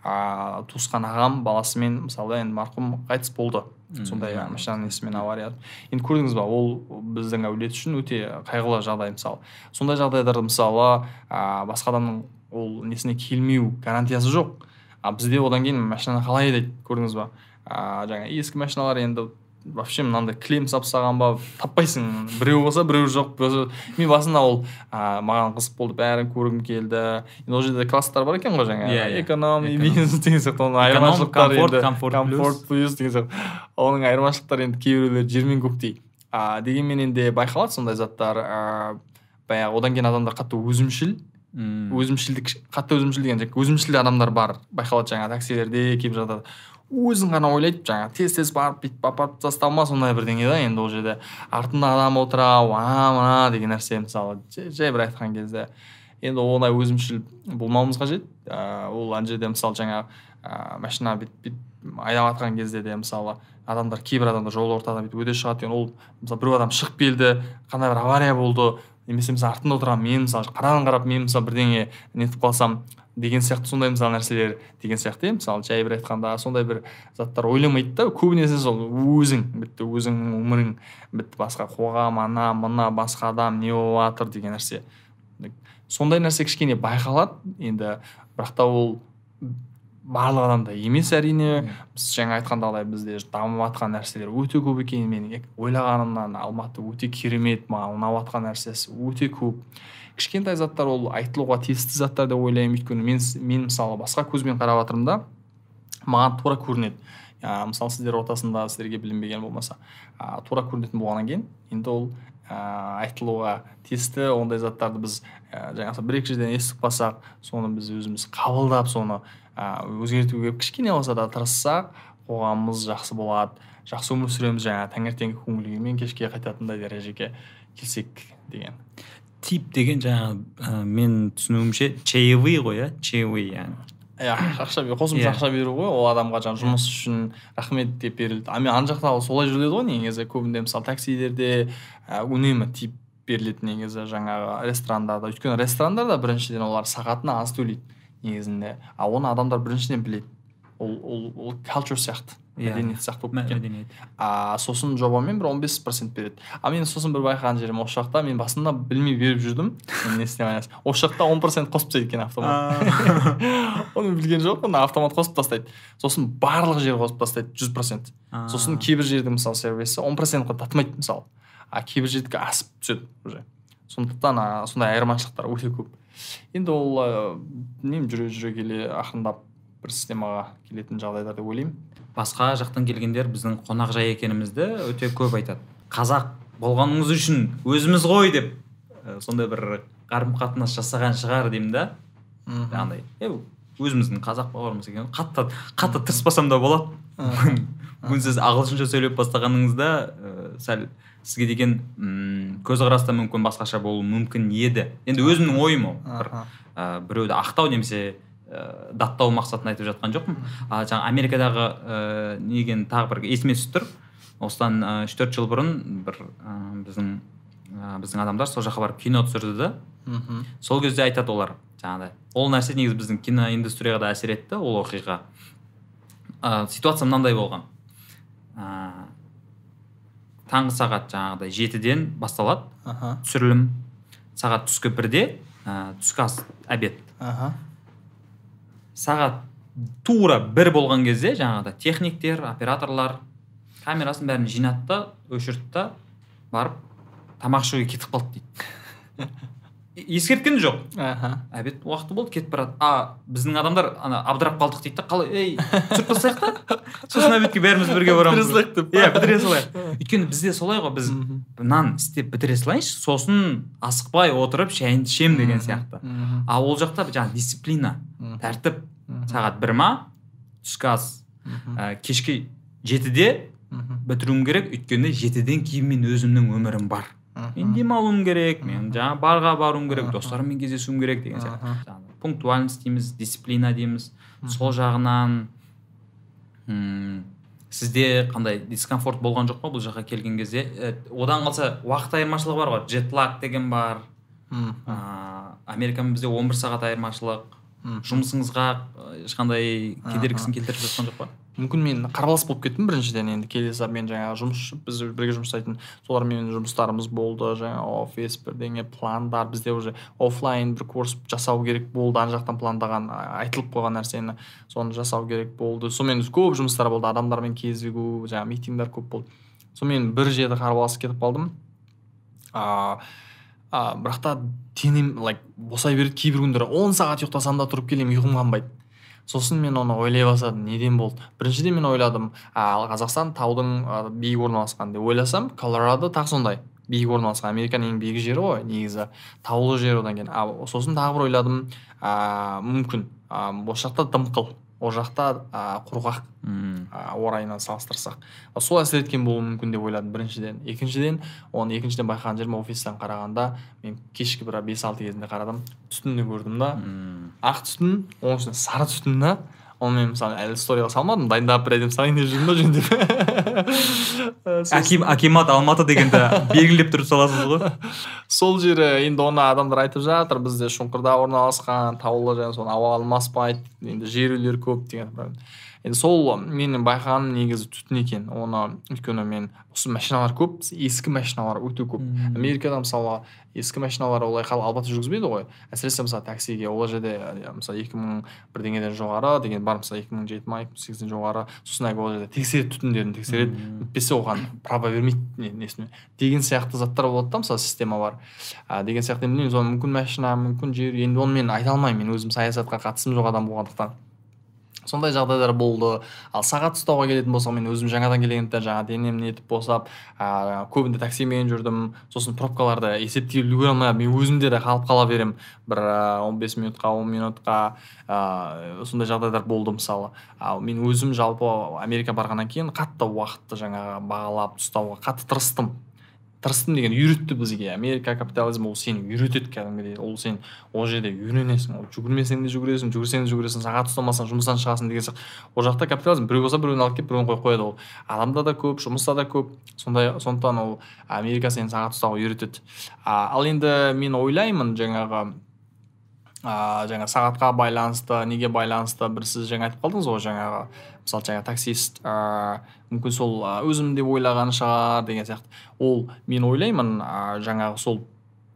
ыыы туысқан ағам баласымен мысалы енді марқұм қайтыс болды. Сондай машинаның несімен авария енді көрдіңіз ба ол біздің әулет үшін өте қайғылы жағдай мысалы. Сондай жағдайларда мысалы ә, басқа адамның ол несіне келмеу гарантиясы жоқ. А бізде одан кейін машинаны қалай айдайды көрдіңіз ба? Ыыы жаңағы ескі машиналар енді вообще мынандай клем салып тастаған ба таппайсың. Біреу болса біреу жоқ. Мен басында ол ә, маған қызық болды бәрін көргім келді. Енді ол жерде класстар бар екен ғой жаңағы. Yeah, иә, эконом бизнес деген сияқты оның айырмашылықтары енді. комфорт плюс. Деген сияқты. Оның айырмашылықтары енді кейбіреулер жер мен көктей. А дегенмен енді байқалады сондай заттар. Ыыы баяғы одан кейін адамдар қатты өзімшіл. Өзімшілдік қатты өзімшіл деген өзімшіл адамдар бар. Байқалады жаңағы таксилерде кейбір жағдайда өзін ғана ойлайды жаңағы тез тез барып бүйтіп апарып тастау ма сондай бірдеңе да енді ол жерде. артында адам отыра ана мына деген нәрсе мысалы жай бір айтқан кезде. енді ондай өзімшіл болмауымыз қажет. ыыы ол ана жерде мысалы жаңағы ыыы машина бүйтіп бүйтіп айдап жатқан кезде де мысалы адамдар кейбір адамдар жол ортадан бүйтіп өте шығады ол мысалы біреу адам шығып келді қандай бір авария болды. немесе мысалы артында отырамын мен мысалы қараған қарап мен мысалы бірдеңе нетіп қалсам деген сияқты сондай мысалы нәрселер деген сияқты иә. Мысалы жай бір айтқанда сондай бір заттар ойламайды да көбінесе сол өзің бітті өзіңнің өмірің бітті басқа қоғам ана мына басқа адам не болып деген нәрсе. Сондай нәрсе кішкене байқалады. Енді бірақ та ол барлық адамда емес әрине. Біз жаңа айтқандағыдай бізде дамып жатқан нәрселер өте көп екен менің ойлағанымнан алматы өте керемет маған ұнап жатқан нәрсесі өте көп. Кішкентай заттар ол айтылуға тиісті заттар деп ойлаймын. Өйткені мен, мен мысалы басқа көзбен қарап жатырмын да маған тура көрінеді. Ә, мысалы сіздер ортасында сіздерге білінбеген болмаса ә, тура көрінетін болғаннан кейін енді ол ә, айтылуға тиісті ондай заттарды біз ә, жаңағы бір екі жерден естіп қалсақ соны біз өзіміз қабылдап соны ә, өзгертуге кішкене болса да тырыссақ қоғамымыз жақсы болады. Жақсы өмір сүреміз жаңағы таңертеңгі көңіл күймен кешке қайтатындай дәрежеге келсек деген. Тип деген жаңағы ә, мен түсінуімше чаевые ғой иә чаевые яғни иә ақша қосымша ақша беру ғой ол адамға жаңағы жұмыс үшін рахмет деп берілді а мен ана жақта солай жүреді ғой негізі көбінде мысалы таксилерде ә, үнемі тип беріледі негізі жаңағы ресторандарда өйткені ресторандарда біріншіден олар сағатына аз төлейді негізінде а оны адамдар біріншіден біледі ол ол ол culture сияқты. Мәдениет сияқты болып кеткен мәдениет а сосын жобамен бір 15 процент береді а мен сосын бір байқаған жерім осы жақта мен басында білмей беріп жүрдім мен не істей алмайсың осы жақта он процент қосып тастайды екен автомат оны білген жоқпын автомат қосып тастайды сосын барлық жер қосып тастайды жүз процент сосын кейбір жерде мысалы сервисі он процентқа татымайды мысалы а кейбір жердікі асып түседі уже. Сондықтан а, сондай айырмашылықтар өте көп енді ол ә, білмеймін жүре жүре келе ақырындап бір системаға келетін жағдайлар деп ойлаймын басқа жақтан келгендер біздің қонақжай екенімізді өте көп айтады. Қазақ болғаныңыз үшін өзіміз ғой деп ә, сондай бір қарым қатынас жасаған шығар деймін да. Жаңағыдай е өзіміздің қазақ бауырымыз екен қатты қатты тырыспасам да болады. Бүгін сіз ағылшынша сөйлеп бастағаныңызда ә, сәл сізге деген м көзқарас та мүмкін басқаша болуы мүмкін еді. Енді өзімнің ойым ол. Бір ә, біреуді ақтау немесе ә, даттау мақсатын айтып жатқан жоқпын. А жаңа америкадағы ә, неген тағы бір есіме түсіп тұр. Осыдан үш төрт жыл бұрын бір ә, біздің ә, біздің адамдар сол жаққа барып кино түсірді да. Мхм. Сол кезде айтады олар жаңағыдай. Ол нәрсе негізі біздің киноиндустрияға да әсер етті ол оқиға. Ә, ситуация мынандай болған. Ә, таңғы сағат жаңағыдай жетіден басталады. Аха. Түсірілім. Сағат түскі бірде ә, түскі ас обед. Аха. Сағат тура бір болған кезде жаңағыдай техниктер операторлар камерасын бәрін жинады да өшірді да барып тамақ ішуге кетіп қалды дейді. Ескерткен жоқ. Аха. Обед уақыты болды кетіп барады. А біздің адамдар ана абдырап қалдық дейді да қалай ей түсіріп тастайық та. Сосын обедке бәріміз бірге барамыз бітіре салайық деп. Иә бітіре салайық. Өйткені бізде солай ғой біз нан істеп бітіре салайыншы сосын асықпай отырып шайымды ішемін деген сияқты. Мхм. а ол жақта жаңағы дисциплина тәртіп. Сағат бір ма түскі ас. Мхм. ә, кешкі жетіде бітіруім керек өйткені жетіден кейін мен өзімнің өмірім бар. Мен демалуым керек мен жаңағы барға баруым керек достарыммен кездесуім керек деген сияқты. Пунктуальность дейміз дисциплина дейміз. Сол жағынан м сізде қандай дискомфорт болған жоқ па бұл жаққа келген кезде? Одан қалса уақыт айырмашылығы бар ғой. Джетлаг деген бар. Ыыы америкамен бізде 11 сағат айырмашылық. Жұмысыңызға ешқандай кедергісін келтіріп жатқан жоқ па? Мүмкін мен қарбалас болып кеттім біріншіден енді келе сала мен жаңағы жұмыс біз бірге жұмыс жасайтын солармен жұмыстарымыз болды жаңағы офис бірдеңе пландар бізде уже оффлайн бір курс жасау керек болды ана жақтан пландаған айтылып қойған нәрсені соны жасау керек болды. Сонымен көп жұмыстар болды адамдармен кезігу жаңағы митингдер көп болды. Сонымен бір жерде қарбаласып кетіп қалдым. А, бірақ та денем лайк босай береді кейбір күндері. Он сағат ұйықтасам да тұрып келемін ұйқым қанбайды. Сосын мен оны ойлай бастадым неден болды. Біріншіден мен ойладым а, қазақстан таудың а, биік орналасқан деп ойласам колорадо тағы сондай биік орналасқан американың ең биік жері ғой негізі таулы жер одан кейін. А, сосын тағы бір ойладым а, мүмкін а, осы жақта дымқыл. Ол жақта а, құрғақ. М, а, ауа райынан салыстырсақ сол әсер еткен болуы мүмкін деп ойладым біріншіден. Екіншіден оны екіншіден байқаған жерім офистен қарағанда мен кешкі бір бес алты кезінде қарадым. Түтінді көрдім да. Ақ түтін оның үстіне сары түтін да оны мен мысалы әлі сториға салмадым дайындап бір әдемі салайын деп жүрмін жөндеп Сосын- Аким, акимат алматы дегенді белгілеп тұрып саласыз ғой. Сол жері енді оны адамдар айтып жатыр бізде шұңқырда орналасқан таулы және соны ауа алмаспайды енді жер үйлер көп деген. Енді сол менің байқағаным негізі түтін екен. Оны өйткені мен осы машиналар көп ескі машиналар өте көп. Америкада мысалы ескі машиналар олай хал албатта жүргізбейді ғой. Әсіресе мысалы таксиге ол жерде мысалы екі мың бірдеңеден жоғары деген бар мысалы екі мың жеті ма екі мың сегізден жоғары. Сосын әлгі ол жерде тексереді түтіндерін тексереді. Мм. бітпесе оған право бермейді не- несіне. Деген сияқты заттар болады да мысалы система бар. А, деген сияқты білмеймін соны мүмкін машина мүмкін жер. Енді оны мен айта алмаймын. Мен өзім саясатқа қатысым жоқ адам болғандықтан. Сондай жағдайлар болды. Ал сағат ұстауға келетін болсақ мен өзім жаңадан келгендіктен жаңағы денем нетіп босап ә, көбінде таксимен жүрдім. Сосын пробкаларды есептей үлгере алмай мен өзімде де қалып қала беремін бір он бес минутқа он минутқа ә, сондай жағдайлар болды мысалы. Ал мен өзім жалпы америка барғаннан кейін қатты уақытты жаңағы бағалап ұстауға қатты тырыстым. Тырыстым деген үйретті бізге америка капитализм ол сені үйретеді кәдімгідей. Ол сен ол жерде үйренесің ол жүгірмесең де жүгіресің жүгірсең де жүгіресің сағат ұстамасаң жұмыстан шығасың деген сияқты. Ол жақта капитализм біреу болса біреуін алып келіп біреуін қойып қояды. Ол адамда да көп жұмыста да көп. Сондай сондықтан ол америка сені сағат ұстауға үйретеді. Ал енді мен ойлаймын жаңағы ыыы жаңа сағатқа байланысты неге байланысты бір сіз жаңа айтып қалдыңыз ғой жаңағы мысалы жаңа таксист ыыы мүмкін сол өзім деп ойлаған шығар деген сияқты. Ол мен ойлаймын ы, жаңағы сол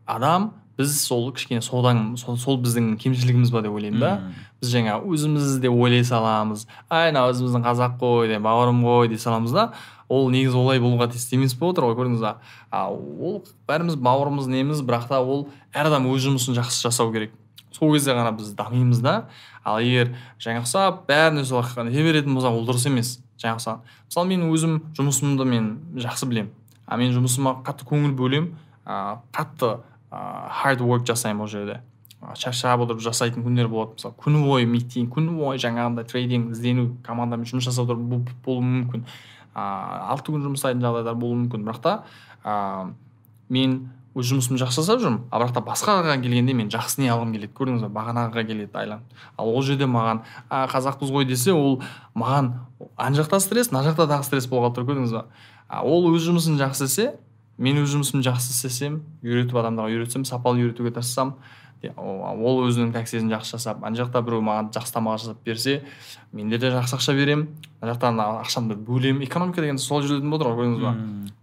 адам біз сол кішкене содан сол, сол біздің кемшілігіміз ба деп ойлаймын да. Біз жаңа өзіміз де ойлай саламыз. Ай мына өзіміздің қазақ қой деп бауырым ғой дей саламыз да. Ол негізі олай болуға тиісті емес болып отыр ғой көрдіңіз ба? А ол бәріміз бауырымыз неміз бірақ та ол әр адам өз жұмысын жақсы жасау керек. Сол кезде ғана біз дамимыз да. Ал егер жаңа ұқсап бәріне солай нете беретін болсақ ол дұрыс емес жаңа ұқсаған мысалы мен өзім жұмысымды мен жақсы білемін. А мен жұмысыма қатты көңіл бөлемін. А, қатты хард work жасаймын ол жерде. Шаршап отырып жасайтын күндер болады. Мысалы күні бойы митинг күні бойы жаңағындай трейдинг іздену командамен жұмыс жасап отырып болуы мүмкін. А, алты күн жұмыс жағдайлар болуы мүмкін. Бірақ та а, мен өз жұмысымды жақсы жасап жүрмін. А бірақ та басқаға келгенде мен жақсы не алғым келеді? Көрдіңіз ба? Бағанағыға келеді айланып ал ол жерде маған а, қазақпыз ғой десе ол маған ана жақта стресс мына жақта дағы стресс болғалы тұр көрдіңіз ба? А, ол өз жұмысын жақсы істесе мен өз жұмысымды жақсы істесем үйретіп адамдарға үйретсем сапалы үйретуге тырыссам ол өзінің таксисін жақсы жасап ана жақта біреу маған жақсы тамақ жасап берсе менде де жақсы ақша беремін мына жақтан ақшамды бөлемін экономика деген сол жүретін болып тұр ғой көрдіңіз ба?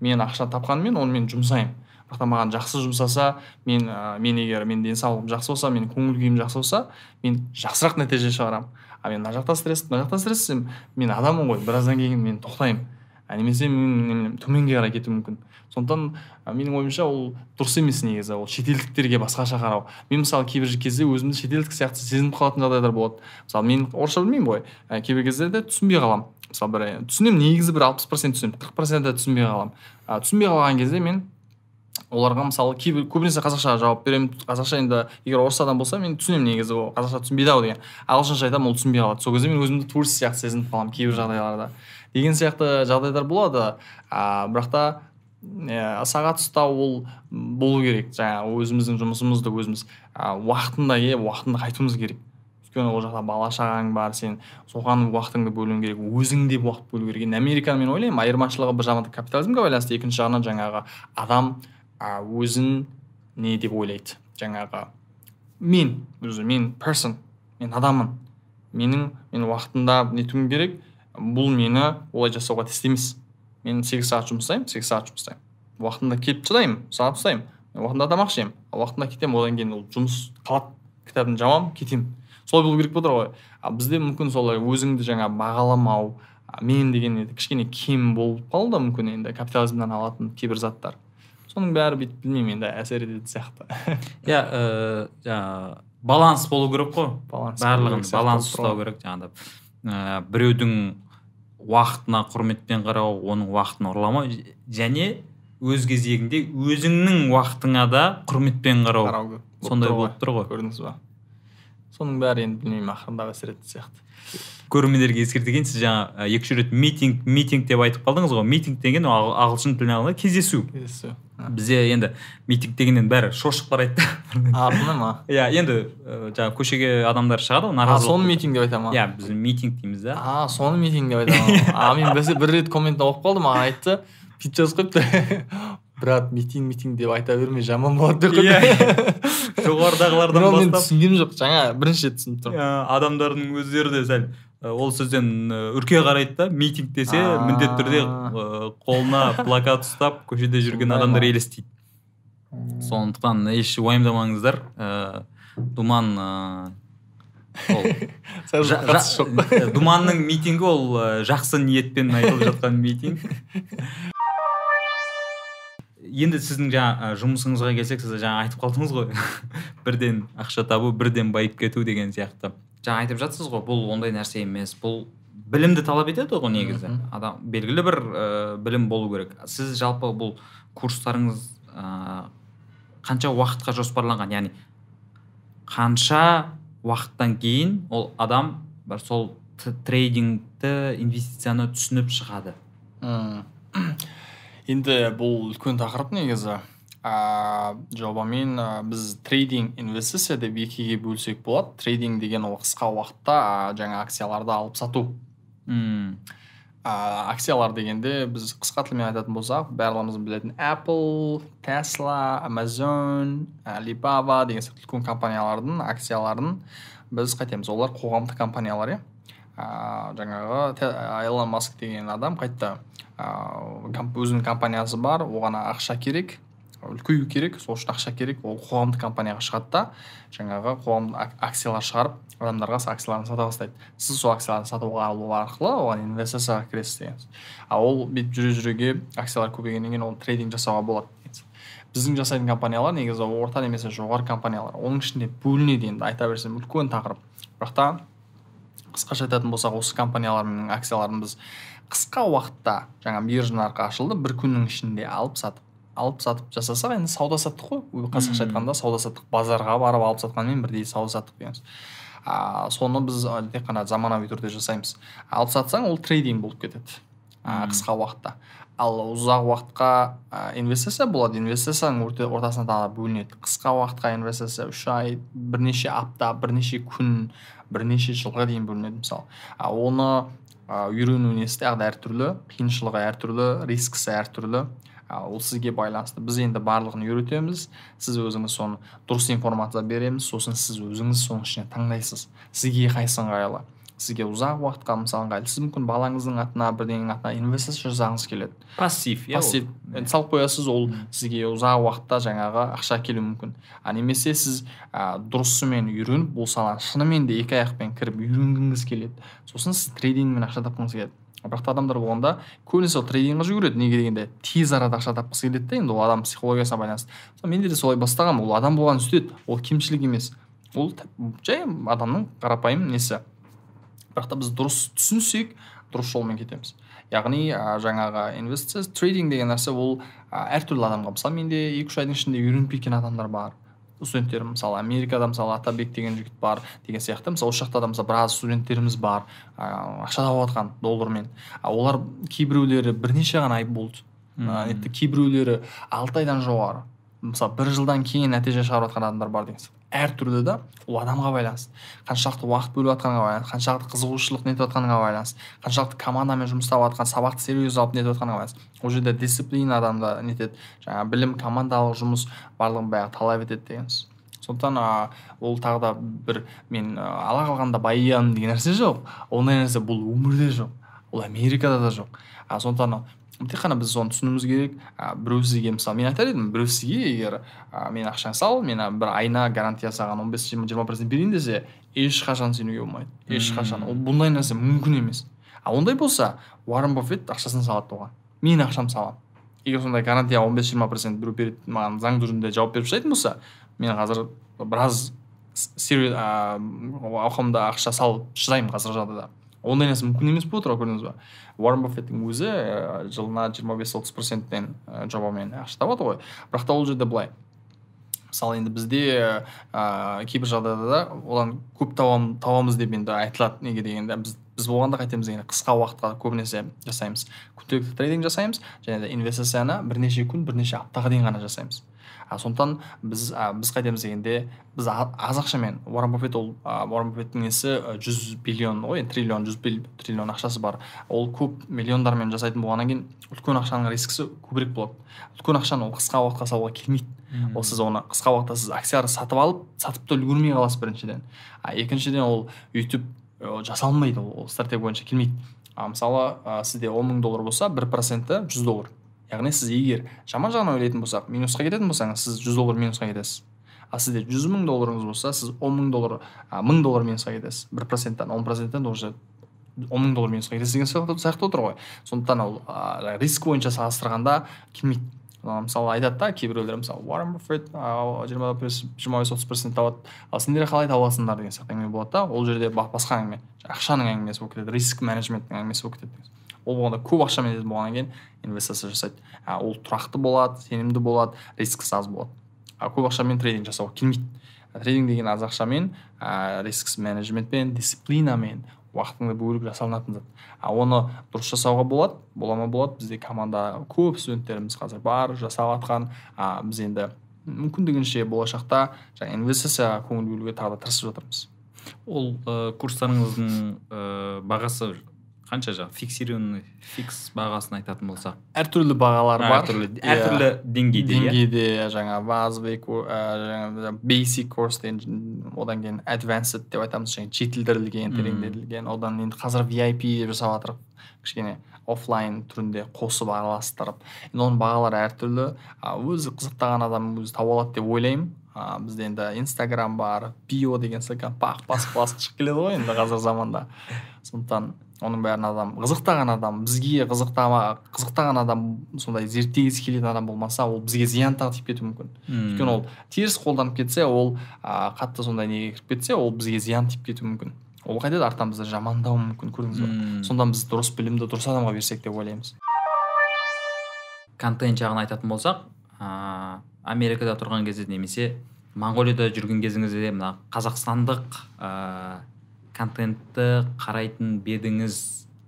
Мен ақша тапқанмен оны мен жұмсаймын. Бірақ та маған жақсы жұмсаса мен ә, мен егер мен денсаулығым жақсы болса менің көңіл күйім жақсы болса мен жақсырақ нәтиже шығарамын. А мен мына жақта стресс мына жақта стресс десем мен адаммын ғой біраздан кейін мен тоқтаймын. Немесе мен, мен төменге қарай кетуім мүмкін. Сондықтан ә, менің ойымша ол дұрыс емес негізі ол шетелдіктерге басқаша қарау. Мен мысалы кейбір кезде өзімді шетелдік сияқты сезініп қалатын жағдайлар болады. Мысалы мен орысша білмеймін ғой. Ә, кейбір кездерде түсінбей қаламын мысалы бір түсінемін негізі бір алпыс процент түсінемін қырық проценті түсінбей қаламын ә, түсінбей қалған кезде мен оларға мысалы кейбір көбінесе қазақша жауап беремін. Қазақша енді егер орыс адам болса мен түсінемін негізі ол қазақша түсінбейді ау деген. Ағылшынша айтамын ол түсінбей қалады. Сол кезде мен өзімді турист сияқты сезініп қаламын кейбір жағдайларда. Деген сияқты жағдайлар болады. А, бірақ та ә, сағат ұстау ол болу керек. Жаңағы өзіміздің жұмысымызды өзіміз а, уақытында иә уақытында қайтуымыз керек. Өйткені ол жақта бала шағаң бар сен соған уақытыңды бөлуің керек өзің де уақыт бөлу керек. Енді американы мен ойлаймын айырмашылығы бір жағынан капитализмге байланысты. Екінші жағынан жаңағы адам өзін не деп ойлайды жаңағы мен өзі мен person мен адаммын менің мен уақытында нетуім керек бұл мені олай жасауға тиісті емес. Мен сегіз сағат жұмыс жасаймын сегіз сағат жұмыс жасаймын уақытында келіп шыдаймын сағат ұстаймын уақытында тамақ ішемін уақытында кетемін одан кейін ол жұмыс қалады. Кітабын жабамын кетемін. Солай болу керек болып ғой. Ал бізде мүмкін солай өзіңді жаңа бағаламау а, мен деген енді кішкене кем болып қалды мүмкін енді капитализмнен алатын кейбір заттар. Соның бәрі бүйтіп білмеймін енді әсер ететін сияқты. Иә ыыы жаңағы баланс болу керек қой. Баланс барлығын баланс ұстау керек жаңағыдай ыыы біреудің уақытына құрметпен қарау оның уақытын ұрламау және өз кезегінде өзіңнің уақытыңа да құрметпен қарау. Сондай болып тұр ғой. көрдіңіз ба? Соның бәрі енді білмеймін ақырындап әсер ететін сияқты. Көрермендерге ескерте кетейін сіз жаңа екі үш рет митинг митинг деп айтып қалдыңыз ғой. Митинг деген ол ағыл- ағылшын тіліне алғанда кездесу. Кездесу. Бізде енді митинг дегеннен бәрі шошып қарайды да а сондай ма? Иә енді жаңағы көшеге адамдар шығады ғой а наразылық соны митинг деп айтады ма? Иә біз митинг дейміз да. А соны митинг деп айтады ма? А мен бір, рет комментте оқып қалдым маған айтты бүйтіп жазып қойыпты. Брат митинг митинг деп айта берме жаман болады деп Иә. жоғарыдағылардан мен бастап. түсінгенім жоқ. Жаңа бірінші рет түсініп тұрмын ә, адамдардың өздері де сәл ә, ол сөзден ә, үрке қарайды да митинг десе міндетті түрде қолына плакат ұстап көшеде жүрген адамдар елестейді. Сондықтан еш уайымдамаңыздар. Думан ол. Думанның митингі ол жақсы ниетпен айтылып жатқан митинг. Енді сіздің жаңа ә, жұмысыңызға келсек сіз жаңа айтып қалдыңыз ғой. бірден ақша табу бірден байып кету деген сияқты. жаңа айтып жатсыз ғой бұл ондай нәрсе емес. Бұл білімді талап етеді ғой негізі. Адам белгілі бір ә, білім болу керек. Сіз жалпы бұл курстарыңыз ә, қанша уақытқа жоспарланған? Яғни қанша уақыттан кейін ол адам бір сол трейдингті инвестицияны түсініп шығады. Енді бұл үлкен тақырып негізі. А, жобамен біз трейдинг инвестиция деп екіге бөлсек болады. Трейдинг деген ол қысқа уақытта жаңа акцияларды алып сату. Мм. Ә, акциялар дегенде біз қысқа тілмен айтатын болсақ барлығымыз білетін apple tesla amazon alibaba деген сияқты үлкен компаниялардың акцияларын біз қайтеміз. Олар қоғамдық компаниялар иә ә, жаңағы илон маск деген адам қайтты. Ә, өзінің компаниясы бар оған ақша керек үлкею керек сол үшін ақша керек. Ол қоғамдық компанияға шығады да. Жаңағы қоғам акциялар шығарып адамдарға акцияларын сата бастайды. Сіз сол акцияларды сатып алу арқылы оған инвестицияға кіресіз деген ал ол бүйтіп жүре жүреге акциялар көбейгеннен кейін ол трейдинг жасауға болады біздің жасайтын компаниялар негізі орта немесе жоғары компаниялар оның ішінде бөлінеді енді. Айта берсем үлкен тақырып. Бірақ та қысқаша айтатын болсақ осы компаниялардың акцияларын біз қысқа уақытта жаңа биржа нарқы ашылды бір күннің ішінде алып сатып алып сатып жасасақ енді сауда саттық қой. Қазақша айтқанда сауда саттық базарға барып алып сатқанмен бірдей сауда саттық дейміз а, соны біз тек қана заманауи түрде жасаймыз. Алып сатсаң ол трейдинг болып кетеді а, қысқа уақытта. Ал ұзақ уақытқа ә, инвестиция болады. Инвестицияның ортасына тағы бөлінеді. Қысқа уақытқа инвестиция үш ай бірнеше апта бірнеше күн бірнеше жылға дейін бөлінеді мысалы а оны ә, үйрену несі тағы әртүрлі. Қиыншылығы әртүрлі рискісі әртүрлі. Ол сізге байланысты. Біз енді барлығын үйретеміз. Сіз өзіңіз соны дұрыс информация береміз. Сосын сіз өзіңіз соның ішінен таңдайсыз. Сізге қайсысы ыңғайлы сізге ұзақ уақытқа мысалы ыңғайлы сіз мүмкін балаңыздың атына бірдеңенің атына инвестиция жасағыңыз келеді. Пассив иә пассив. салып қоясыз ол сізге ұзақ уақытта жаңағы ақша әкелуі мүмкін. А немесе сіз ә, дұрысымен үйреніп бұл саланы шынымен де екі аяқпен кіріп үйренгіңіз келеді. Сосын сіз трейдингмен ақша тапқыңыз келеді. Бірақ та адамдар болғанда көбінесе ол трейдингға жүгіреді. Неге дегенде тез арада ақша тапқысы келеді да енді ол адам психологиясына байланысты. Менде де солай бастағанмын ол адам болған істеді. Ол кемшілік емес. Ол жай адамның қарапайым несі. Бірақ та біз дұрыс түсінсек дұрыс жолмен кетеміз. Яғни ә, жаңағы инвестиция трейдинг деген нәрсе ол ә, әртүрлі адамға мысалы менде екі үш айдың ішінде үйреніп кеткен адамдар бар. Студенттер мысалы америкада мысалы атабек деген жігіт бар деген сияқты. Мысалы осы жақта да мысалы біраз студенттеріміз бар ақша тауып жатқан доллармен. Олар кейбіреулері бірнеше ғана ай болды. Кейбіреулері алты айдан жоғары. Мысалы бір жылдан кейін нәтиже шығарып жатқан адамдар бар деген сияқты әртүрлі да ол адамға байланысты. Қаншалықты уақыт бөліп жатқаныңа байланысты қаншалықты қызығушылық нетіп жатқаныңа байланысты қаншалықты командамен жұмыс істеп жатқан сабақты серьез алып нетіп жатқаныңа байланысты. Ол жерде дисциплина адамды нетеді. Жаңағы білім командалық жұмыс барлығын бәрі талап етеді деген сөз сондықтан ол тағы да бір мен ала қалғанда байыямын деген нәрсе жоқ. Ондай нәрсе бұл өмірде жоқ. Ол америкада да жоқ. А сондықтан тек қана біз соны түсінуіміз керек. Ә, біреу сізге мысалы мен айтар едім біреу сізге егер ә, мен ақшаңды сал мен бір айына гарантия саған он бес жиырма процент берейін десе ешқашан сенуге болмайды. Ешқашан. Ол бұндай нәрсе мүмкін емес. А ондай болса уоррен баффет ақшасын салады оған. Мен ақшамды саламын. Егер сондай гарантия он бес жиырма процент біреу береді маған заңды түрінде жауап беріп тастайтын болса мен қазір біраз ауқымда ақша салып шыдаймын қазіргі жағдайда. Ондай нәрсе мүмкін емес болып тұр көрдіңіз ба уоррен баффеттің өзі жылына жиырма бес отыз проценттен жобамен ақша табады ғой бірақ та ол жерде былай мысалы енді бізде ә, кейбір жағдайда да одан көп табам, табамыз деп енді айтылады неге дегенде біз біз болғанда қайтеміз дегенде қысқа уақытқа көбінесе жасаймыз. Күнделікті трейдинг жасаймыз және де инвестицияны бірнеше күн бірнеше аптаға дейін ғана жасаймыз. Сондықтан біз ә, біз қайтеміз дегенде біз аз ақшамен уоррен баффет ол уоррен баффеттің несі жүз биллион ғой триллион жүз триллион ақшасы бар. Ол көп миллиондармен жасайтын болғаннан кейін үлкен ақшаның рискісі көбірек болады. Үлкен ақшаны ол қысқа уақытқа салуға келмейді. Ол сіз оны қысқа уақытта сіз акцияларды сатып алып сатып та үлгермей қаласыз біріншіден. А екіншіден ол өйтіп жасалмайды ол стратегия бойынша келмейді. А мысалы ә, сізде он мың доллар болса бір проценті жүз доллар. Яғни сіз егер жаман жағынан ойлайтын болсақ минусқа кететін болсаңыз сіз жүз доллар минусқа кетесіз. Ал сізде жүз мың долларыңыз болса сіз он мың доллар мың доллар минусқа кетесіз. Бір проценттен он проценттен уже он мың доллар минусқа кетесіз деген сияқты отыр ғой. Сондықтан ол риск бойынша салыстырғанда келмейді мысалы айтады да кейбіреулер мысалы уоррен баффет жиырма жиырма бес отыз процент табады ал сендер қалай табасыңдар деген сияқты әңгіме болады да. Ол жерде басқа әңгіме ақшаның әңгімесі болып кетеді риск менеджменттің әңгімесі болып кетеді. Ол болғанда көп ақшамен іздеп болғаннан кейін инвестиция жасайды. А ол тұрақты болады сенімді болады рискісі аз болады. А көп ақшамен трейдинг жасауға келмейді. Трейдинг деген аз ақшамен ә, риск менеджментпен дисциплинамен уақытыңды бөліп жасалынатын зат. А оны дұрыс жасауға болады бола ма болады. Бізде команда көп студенттеріміз қазір бар жасап жатқан а, біз енді мүмкіндігінше болашақта жаңа инвестицияға көңіл бөлуге тағы да тырысып жатырмыз. Ол ә, курстарыңыздың ә, бағасы қанша жаңағы фиксированный фикс бағасын айтатын болсақ әртүрлі бағалар бар. әртүрлі Иә. әртүрлі деңгейде иә? Деңгейде жаңа базовый ко- жаңа basic course деген одан кейін advanced деп айтамыз. Жаңа жетілдірілген тереңдетілген. Одан енді қазір vip деп жасап жатыр кішкене оффлайн түрінде қосып араластырып. Енді оның бағалары әртүрлі. Өзі қызықтаған адам өзі тауып алады деп ойлаймын. А, бізде енді инстаграм бар био деген секілді бақ басып басып шығып келеді ғой енді қазір заманда. Сондықтан оның бәрін адам қызықтаған адам бізге қызықтама қызықтаған адам сондай зерттегісі келетін адам болмаса ол бізге зиян тиіп кетуі мүмкін. Өйткені ол теріс қолданып кетсе ол а, қатты сондай неге кіріп кетсе ол бізге зиян тиіп кетуі мүмкін. Ол қайтеді арттан бізді жамандауы мүмкін көрдіңіз ба? Мм. сонда біз дұрыс білімді дұрыс адамға берсек деп ойлаймыз. Контент жағын айтатын болсақ ыыы америкада тұрған кезде немесе моңғолияда жүрген кезіңізде мына қазақстандық ыыы контентті қарайтын бедіңіз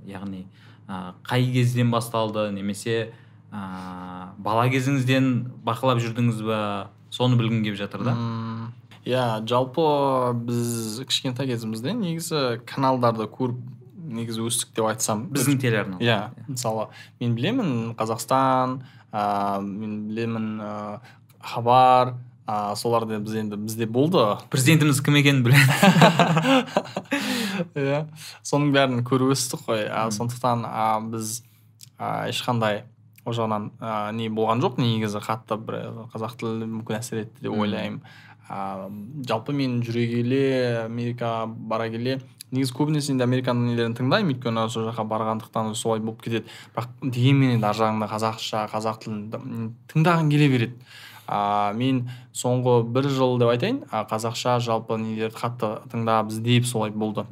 яғни ә, қай кезден басталды немесе ә, бала кезіңізден бақылап жүрдіңіз ба? Соны білгім келіп жатыр да. Иә жалпы біз кішкентай кезімізде негізі каналдарды көріп негізі өстік деп айтсам біздің телеарна. иә мысалы мен білемін қазақстан ә, мен білемін ә, хабар ә, соларды біз енді бізде болды. Президентіміз кім екенін біледі иә соның бәрін көріп өстік қой. А, сондықтан а, біз а, ешқандай ол жағынан а, не болған жоқ. Негізі қатты бір қазақ тілі мүмкін әсер етті деп ойлаймын. А, жалпы мен жүре келе америкаға бара келе негізі көбінесе енді американың нелерін тыңдаймын. Өйткені сол жаққа барғандықтан солай болып кетеді. Бірақ дегенмен енді ар жағында қазақша қазақ тілін тыңдағың келе береді. А, мен соңғы бір жыл деп айтайын а, қазақша жалпы нелерді қатты тыңдап іздеп солай болды.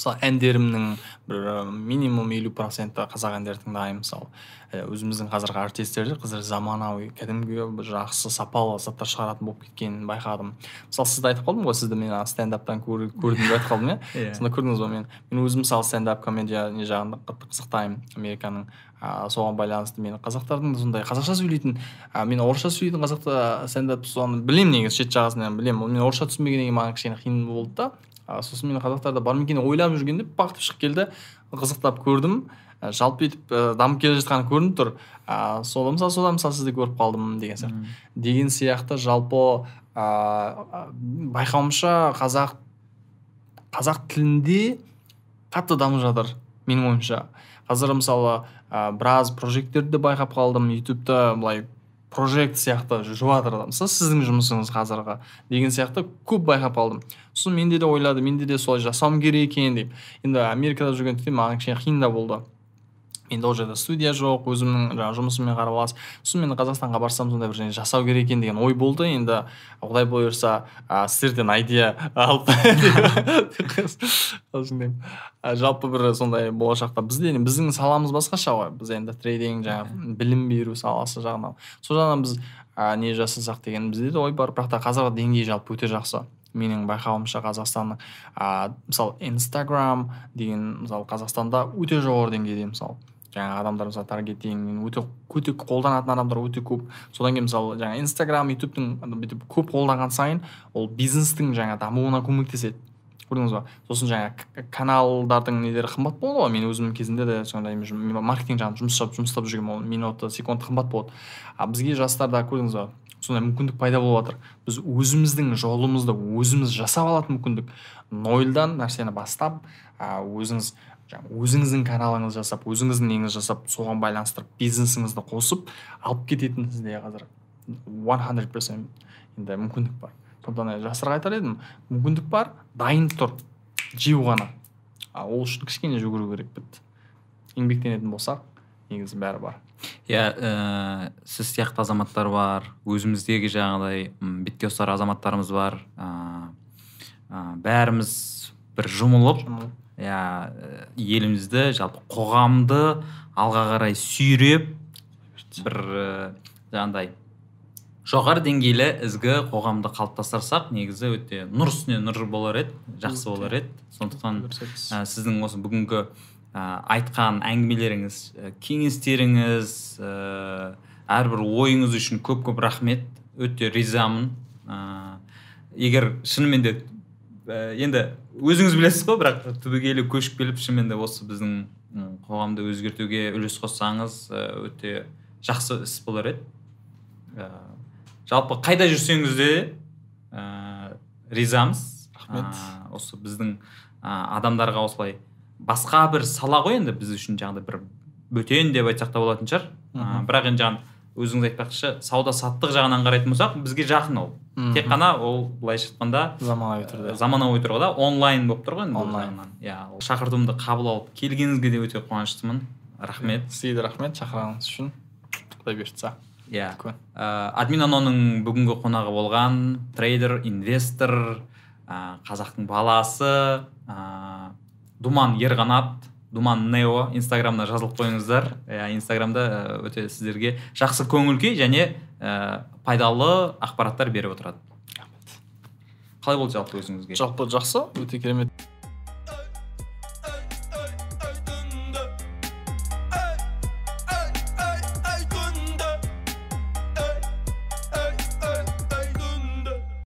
Мысалы әндерімнің бір ә, минимум елу проценті қазақ әндері тыңдаймын мысалы ә, өзіміздің қазіргі артистер де қазір заманауи кәдімгі бір жақсы сапалы заттар шығаратын болып кеткенін байқадым. Мысалы сізді айтып қалдым ғой сізді мен ана стендаптан көр- көрдім деп айтып қалдым иә. Иә. сонда көрдіңіз ба мен. Мен өзім мысалы стендап комедия не жағында қатты қызықтаймын американың а, соған байланысты мен қазақтардың да сондай қазақша сөйлейтін а, мен орысша сөйлейтін қазақта стендап соны білемін негізі шет жағасынан білемін. Мен орысша түсінбегеннен кейін маған кішкене қиын болды да. А, сосын мен қазақтарда бар ма екен деп ойлап жүргенде бақ етіп шығып келді. Қызықтап көрдім. Ә, жалпы етіп ә, дамып келе жатқаны көрініп тұр. А, сода мысалы сода мысалы сізді көріп қалдым деген сияқты. Мм. деген сияқты жалпы ә, байқауымша қазақ қазақ тілінде қатты дамып жатыр менің ойымша. Қазір мысалы ә, біраз прожекттерді байқап қалдым ютубта былай прожект сияқты жүріп жатыр мысалы сіздің жұмысыңыз қазіргі деген сияқты көп байқап қалдым сосын менде де ойладым менде де солай жасауым керек екен деп. Енді америкада жүргенде маған кішкене қиын да болды. Менде ол жерде студия жоқ өзімнің жаңағы жұмысыммен қарап аласыз сосын мен қазақстанға барсам сондай бір және жасау керек екен деген ой болды. Енді құдай бұйырса ә, сіздерден айдия алып жалпы бір сондай болашақта бізде біздің саламыз басқаша ғой. Біз енді трейдинг жаңағы білім беру саласы жағынан. Сол жағынан біз ә, не жасасақ деген бізде де ой бар. Бірақ та қазіргі деңгей жалпы өте жақсы. Менің байқауымша қазақстанның ә, мысалы инстаграм деген мысалы қазақстанда өте жоғары деңгейде мысалы. Жаңағы адамдар мысалы таргетинг өте өте қолданатын адамдар өте көп. Содан кейін мысалы жаңа инстаграм ютубтың бүйтіп көп қолданған сайын ол бизнестің жаңа дамуына көмектеседі. Көрдіңіз ба? Сосын жаңа каналдардың нелері қымбат болады ғой. Мен өзім кезінде де сондай маркетинг жағында жұмыс жасап жұмыс істеп жүргенмін. Ол минуты секунд қымбат болады. А бізге жастарда көрдіңіз ба? Сондай мүмкіндік пайда болып жатыр. Біз өзіміздің жолымызды өзіміз жасап алатын мүмкіндік. Нольдан нәрсені бастап өзіңіз жаңағы өзіңіздің каналыңызды жасап өзіңіздің неңізді жасап соған байланыстырып бизнесіңізді қосып алып кететін сізде қазір. 100% енді мүмкіндік бар. Сондықтан жастарға айтар едім мүмкіндік бар дайын тұр. Жеу ғана. А ол үшін кішкене жүгіру керек бітті еңбектенетін болсақ негізі бәрі бар. Иә ә, сіз сияқты азаматтар бар өзіміздегі жаңағыдай бетке ұстар азаматтарымыз бар. Ә, ә, бәріміз бір жұмылып. Иә елімізді жалпы қоғамды алға қарай сүйреп бір жаңағыдай жоғары деңгейлі ізгі қоғамды қалыптастырсақ негізі өте нұр үстіне нұр болар еді жақсы болар еді. Сондықтан ә, сіздің осы бүгінгі ә, айтқан әңгімелеріңіз ә, кеңестеріңіз ә, әрбір ойыңыз үшін көп көп рахмет. Өте ризамын. Ә, егер шынымен де ә, енді өзіңіз білесіз ғой бірақ түбегейлі көшіп келіп шынымен де осы біздің қоғамды өзгертуге үлес қоссаңыз өте жақсы іс болар еді. Жалпы қайда жүрсеңіз де ә, ризамыз. Рахмет. Ә, осы біздің ә, адамдарға осылай басқа бір сала ғой енді біз үшін жаңағыдай бір бөтен деп айтсақ та болатын шығар. Ә, бірақ енді жаңағы өзіңіз айтпақшы сауда саттық жағынан қарайтын болсақ бізге жақын ол. Тек қана ол былайша айтқанда заманауи түрде. Ә, заманауи тұрғыда онлайн болып тұр ғой енді Онлайн. иә шақыртуымды қабыл алып келгеніңізге де өте қуаныштымын. Рахмет. Сізге де рахмет. Шақырғаныңыз үшін құдай бұйыртса. Иә. Үлкен ә, админ аноның бүгінгі қонағы болған трейдер инвестор ә, қазақтың баласы ә, думан ерқанат думан нео инстаграмда жазылып қойыңыздар. Иә инстаграмда ә, өте сіздерге жақсы көңіл күй және ә, пайдалы ақпараттар беріп отырады. Қалай болды жалпы өзіңізге? Жалпы жақсы өте керемет.